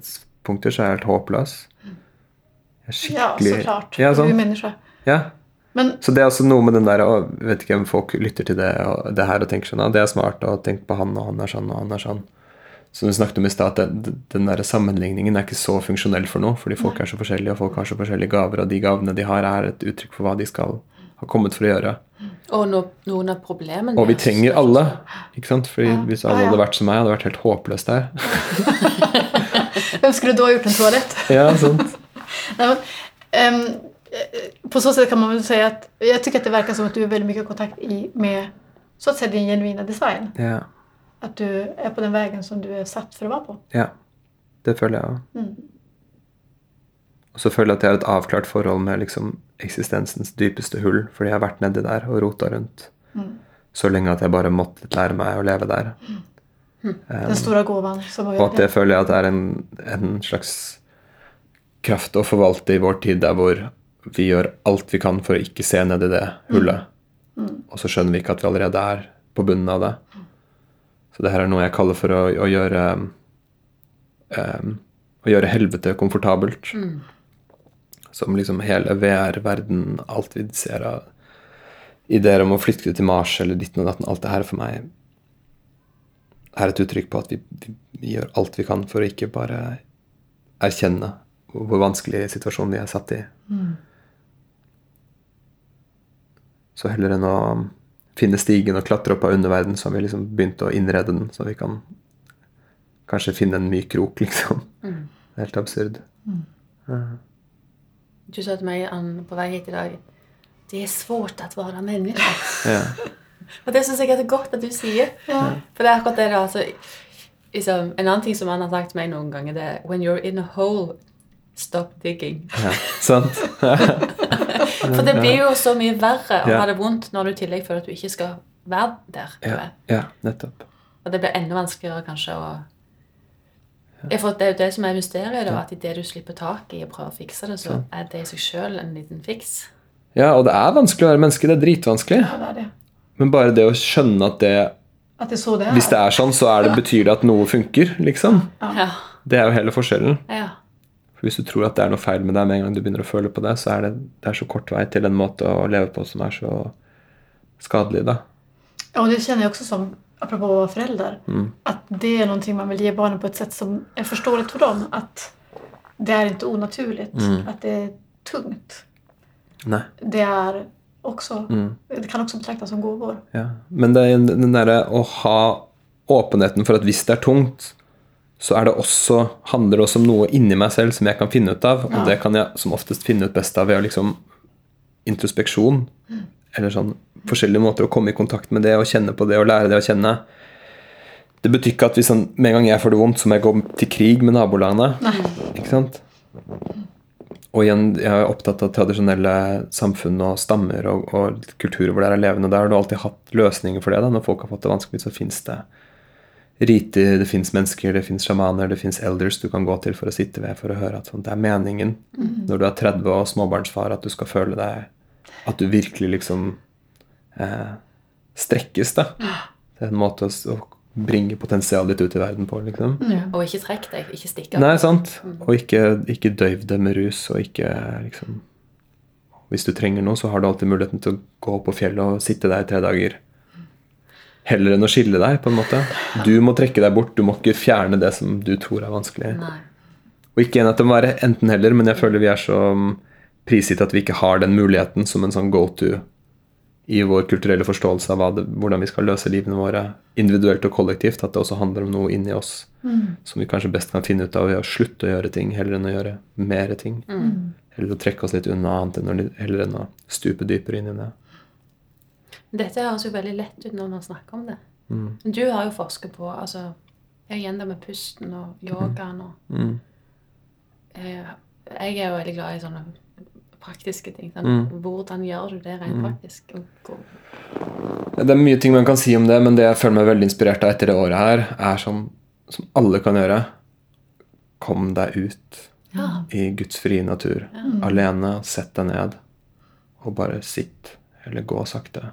punkter så er jeg helt håpløs. Jeg er Ja, skikkelig. Ja, Du mener så. sånn. människa. ja. Men Så det er også noe med den der å, Vet ikke om folk lytter til det, og det her og tenker sånn ja, det er smart, og tenk på han, og han er sånn, og han er sånn. Som vi snakket om i stad, den, den der sammenligningen er ikke så funksjonell for noe, fordi folk er så forskjellige, og folk har så forskjellige gaver, og de gavene de har, er et uttrykk for hva de skal ha kommet for å gjøre. Og no, noen av problemene Og vi trenger alle. ikke sant? Fordi Ja. Hvis alle hadde vært som meg, hadde det vært helt håpløst her. *laughs* Hvem skulle da gjort en toalett? *laughs* Ja, sant? *laughs* Nei, men, eh, på så sett kan man vel si at jeg syns att det virker som at du har veldig mye kontakt i, med så å si, din genuine design. Ja. Att du er på den veien som du er satt for å være på. ja. Det føler jeg òg. Mm. Og så føler jeg at jeg har et avklart forhold med liksom eksistensens dypeste hull, fordi jeg har vært nedi der og rota rundt Mm. så lenge at jeg bare måtte lære meg å leve der. Den stora gåvan som att Og at det det. føler jeg at er en, en slags kraft å forvalte i vår tid der hvor vi gjør alt vi kan for å ikke se ned i det hullet. Og så skjønner vi ikke at vi allerede er på bunnen av det. Så det her er noe jeg kaller for å, å gjøre um, Å gjøre helvete komfortabelt. Som liksom hele VR-verden, alt vi ser av ideer om å flytte til Mars eller ditten og datten, alt det her for meg er et uttrykk på at vi, vi, vi gjør alt vi kan for å ikke bare erkjenne hvor vanskelig situasjonen vi er satt i. Så heller enn å finne stigen og klatre opp av underverden, så har vi liksom begynt å innrede den, så vi kan kanskje finne en myk krok, *laughs* liksom. Det er helt absurd. Du sa til meg Ann, på vei hit i dag Det er svårt å være menneske. Ja. *laughs* Og det syns jeg er så godt at du sier. For det er akkurat det altså, liksom, En annen ting som han har sagt til meg noen ganger, det er When you're in a hole, stop digging. ja. Sant? *laughs* For det blir jo så mye verre å Ja. ha det vondt når du i tillegg føler at du ikke skal være der. Ja, ja nettopp. Og det blir enda vanskeligere kanskje å ja. For Det er jo det som er mysteriet, da, at idet du slipper tak i og prøver å fikse det, så er det i seg sjøl en liten fiks. Ja, og det er vanskelig å være menneske. Det er dritvanskelig. Ja, det er det. Men bare det å skjønne at det at det så det. Hvis det er sånn, så er det, betyr det at noe funker, liksom. Ja. Det er jo hele forskjellen. ja. For Hvis du tror at det er noe feil med deg med en gang du begynner å føle på det, så er det, det er så kort vei til en måte å leve på som er så skadelig, da. Ja, og det kjenner jeg også som, apropå være forelder, mm. at det er noe man vil gi barna på et sett som er forståelig for dem. At det er ikke unaturlig. Mm. At det er tungt. Nei. Det er også mm. det kan også betraktes som gåvor. Ja. Men det er den derre å ha åpenheten for at hvis det er tungt, så er det også, handler det også om noe inni meg selv som jeg kan finne ut av. Og Ja. det kan jeg som oftest finne ut best av ved å liksom introspeksjon. Eller sånn forskjellige måter å komme i kontakt med det og kjenne på det og lære det å kjenne. Det betyr ikke at hvis han, med en gang jeg får det vondt, så må jeg gå til krig med nabolagene. Ikke sant? Og igjen, jeg er opptatt av tradisjonelle samfunn og stammer og, og kulturer hvor det er levende. Der har du alltid hatt løsninger for det. da. Når folk har fått det vanskelig, så fins det riter, det fins mennesker, det fins sjamaner, det fins elders du kan gå til for å sitte ved for å høre at sånn, det er meningen når du er 30 og småbarnsfar, at du skal føle deg At du virkelig liksom eh, strekkes, da. Det er en måte å, å bringe potensialet ditt ut i verden på, liksom. Og ikke trekk deg. Ikke stikk av. Nei, sant? Og ikke, ikke døyv det med rus, og ikke liksom Hvis du trenger noe, så har du alltid muligheten til å gå på fjellet og sitte der i tre dager. Heller enn å skille deg, på en måte. Du må trekke deg bort. Du må ikke fjerne det som du tror er vanskelig. Nei. Og ikke en at det må være enten-heller, men jeg føler vi er så um, prisgitt at vi ikke har den muligheten som en sånn go to i vår kulturelle forståelse av det, hvordan vi skal løse livene våre individuelt og kollektivt, at det også handler om noe inni oss som vi kanskje best kan finne ut av ved å slutte å gjøre ting heller enn å gjøre mer ting. Eller å trekke oss litt unna annet enn å, heller enn å stupe dypere inn i det. Dette høres jo veldig lett ut når man snakker om det. Mm. Men du har jo forsket på altså, igjen det med pusten og yogaen og Mm. eh, Jeg er jo veldig glad i sånne praktiske ting. Sånn. Mm. Hvordan gjør du det rent praktisk? Og, hvor- Det er mye ting man kan si om det, men det jeg føler meg veldig inspirert av etter det året her, er som, som alle kan gjøre. Kom deg ut ja. i Guds frie natur. Alene. Sett deg ned. Og bare sitt. Eller gå sakte.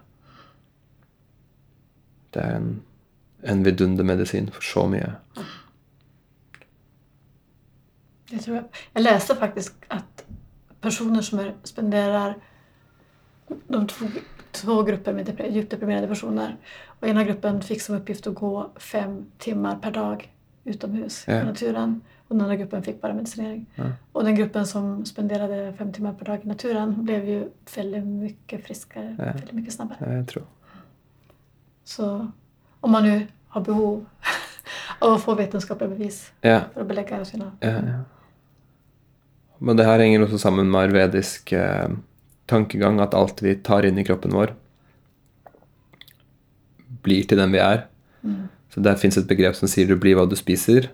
Det er en, en vidundermedisin for så mye. Det tror jeg. Jeg leste faktisk at personer som spenderer de två, to grupper med djupt deprimerade personer en ena gruppen fikk som oppgift å gå fem timer per dag utomhus Ja. i naturen Og den andre gruppen fikk bare medisinering. medicinering. Og den gruppen som spenderte fem timer per dag i naturen ble jo veldig mye friskere. Ja. veldig mye snabbere. Ja, Jeg tror. Så om man nu har behov *laughs* av å få vetenskapliga bevis Ja, för att belägga sina... ja, ja. Men det her henger også sammen med arvedisk eh, tankegang, at alt vi tar inn i kroppen vår, blir til den vi er. Så der fins et begrep som sier du blir hva du spiser,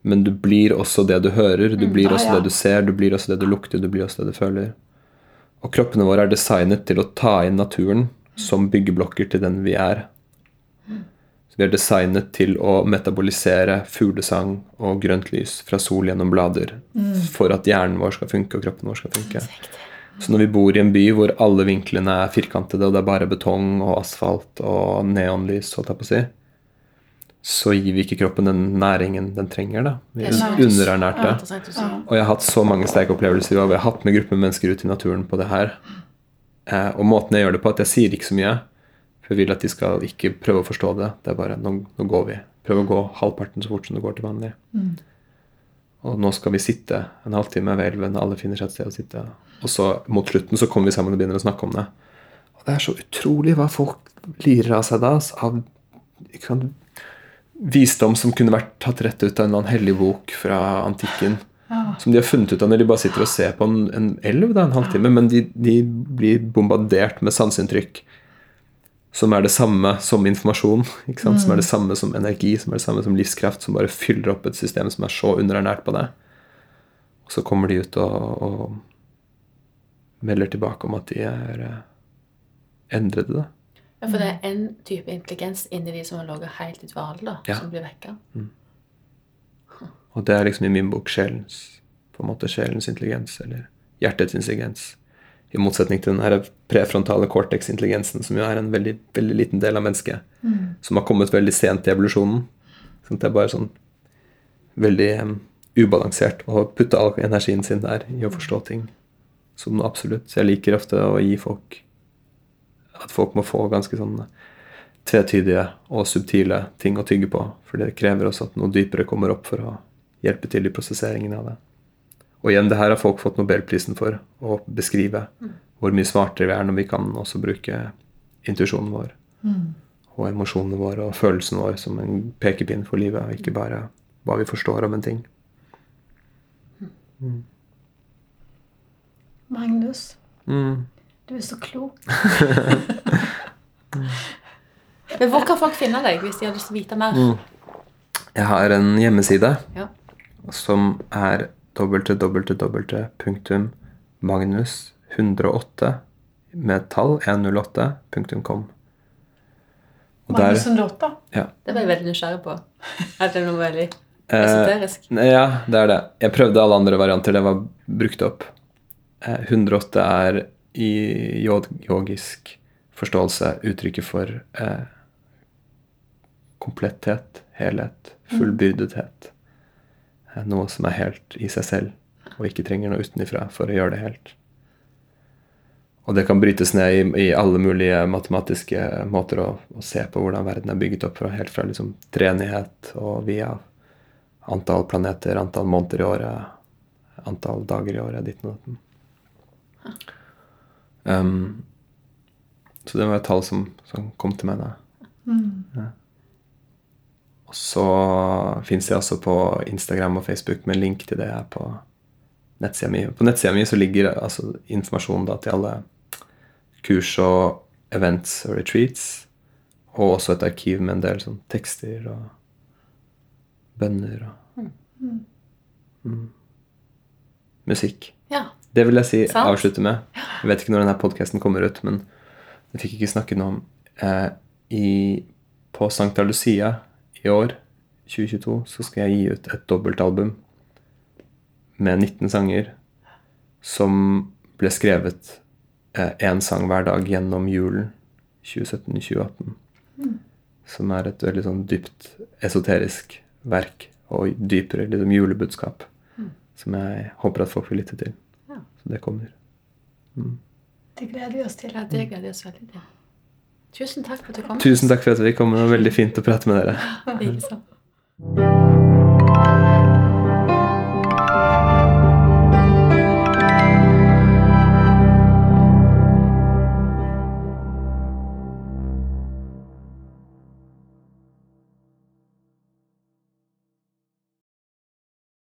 men du blir også det du hører, du blir Ja, også ja. det du ser, du blir også det du lukter, du blir også det du føler. Og kroppene våre er designet til å ta inn naturen som byggeblokker til den vi er. Så vi er designet til å metabolisere fuglesang og grønt lys fra sol gjennom blader for at hjernen vår skal funke og kroppen vår skal funke. Så når vi bor i en by hvor alle vinklene er firkantede, og det er bare betong og asfalt og neonlys, holdt jeg på å si, så gir vi ikke kroppen den næringen den trenger. da. Vi Det er er å si. Og jeg har hatt så mange sterke opplevelser av jeg har hatt med grupper mennesker ut i naturen på det her. Eh, og måten jeg gjør det på, at jeg sier ikke så mye. Jeg vil at de skal ikke prøve å forstå det. Det er bare nå, nå går vi. Prøv å gå halvparten så fort som det går til vanlig. Og nå skal vi sitte en halvtime ved elven, alle finner seg et sted å sitte. Og så mot slutten så kommer vi sammen og begynner å snakke om det. Og det er så utrolig hva folk lirer av seg da. Av sant, visdom som kunne vært tatt rett ut av en eller annen hellig bok fra antikken. Som de har funnet ut av når de bare sitter og ser på en, en elv da, en halvtime. Men de, de blir bombardert med sanseinntrykk som er det samme som informasjon. Ikke sant? Som er det samme som energi, som er det samme som livskraft. Som bare fyller opp et system som er så underernært på det. Og så kommer de ut og, og melder tilbake om at de er eh, endrede. da. Ja, for det er en type intelligens inni de som har ligget helt utvalg, da, Ja. som blir vekka. Og det er liksom i min bok sjelens på en måte sjelens intelligens, eller hjertets intelligens. I motsetning til den her prefrontale cortex-intelligensen, som jo er en veldig, veldig liten del av mennesket. Som har kommet veldig sent i evolusjonen. Sånn at det er bare sånn veldig um, ubalansert å putte all energien sin der i å forstå ting som noe absolutt. Så jeg liker ofte å gi folk At folk må få ganske sånn tvetydige og subtile ting å tygge på. For det krever også at noe dypere kommer opp for å hjelpe til i prosesseringen av det. Og igjen, det her har folk fått Nobelprisen for, å beskrive hvor mye smartere vi er når vi kan også bruke intuisjonen vår og emosjonene våre og følelsen vår som en pekepinn for livet, og ikke bare hva vi forstår om en ting. Magnus, Mm. du er så klok. *laughs* *laughs* Men hvor kan folk finne deg hvis de har lyst til å vite mer? Mm. Jeg har en hjemmeside Ja. som er www.magnus108 med tall 108.com. Og der Magnus 108. Ja. Det ble jeg veldig nysgjerrig på. *laughs* Er det noe veldig Eh, esoterisk? Eh, Ja, det er det. Jeg prøvde alle andre varianter. Det var brukt opp. Eh, 108 er i yogisk forståelse uttrykket for eh, kompletthet, helhet, fullbyrdethet. Noe som er helt i seg selv, og ikke trenger noe utenifra for å gjøre det helt. Og det kan brytes ned i, i alle mulige matematiske måter å, å se på hvordan verden er bygget opp fra. Helt fra liksom treenighet og via antall planeter, antall måneder i året, antall dager i året, ditten og datten. Um, Så det var et tall som, som kom til meg da. Ja. Så fins jeg også på Instagram og Facebook med link til det jeg er på nettsida mi. På nettsida mi så ligger altså informasjon da til alle kurs og events og retreats. Og også et arkiv med en del sånn tekster og bønner og mm. musikk. Ja. Det vil jeg si Sant. avslutte med. Jeg vet ikke når denne podkasten kommer ut, men jeg fikk ikke snakket noe om eh, i, På Sankta Lucia i år, 2022, så skal jeg gi ut et dobbeltalbum med 19 sanger som ble skrevet én eh, sang hver dag gjennom julen 2017-2018. Som er et veldig sånn dypt esoterisk verk og dypere liksom julebudskap. Som jeg håper at folk vil lytte til. Ja. Så det kommer. Det gleder vi oss til. ja, det gleder vi oss veldig til. Tusen takk for at du kom. Tusen takk for at vi kom. Det var veldig fint å prate med dere. *laughs* Ikke sant.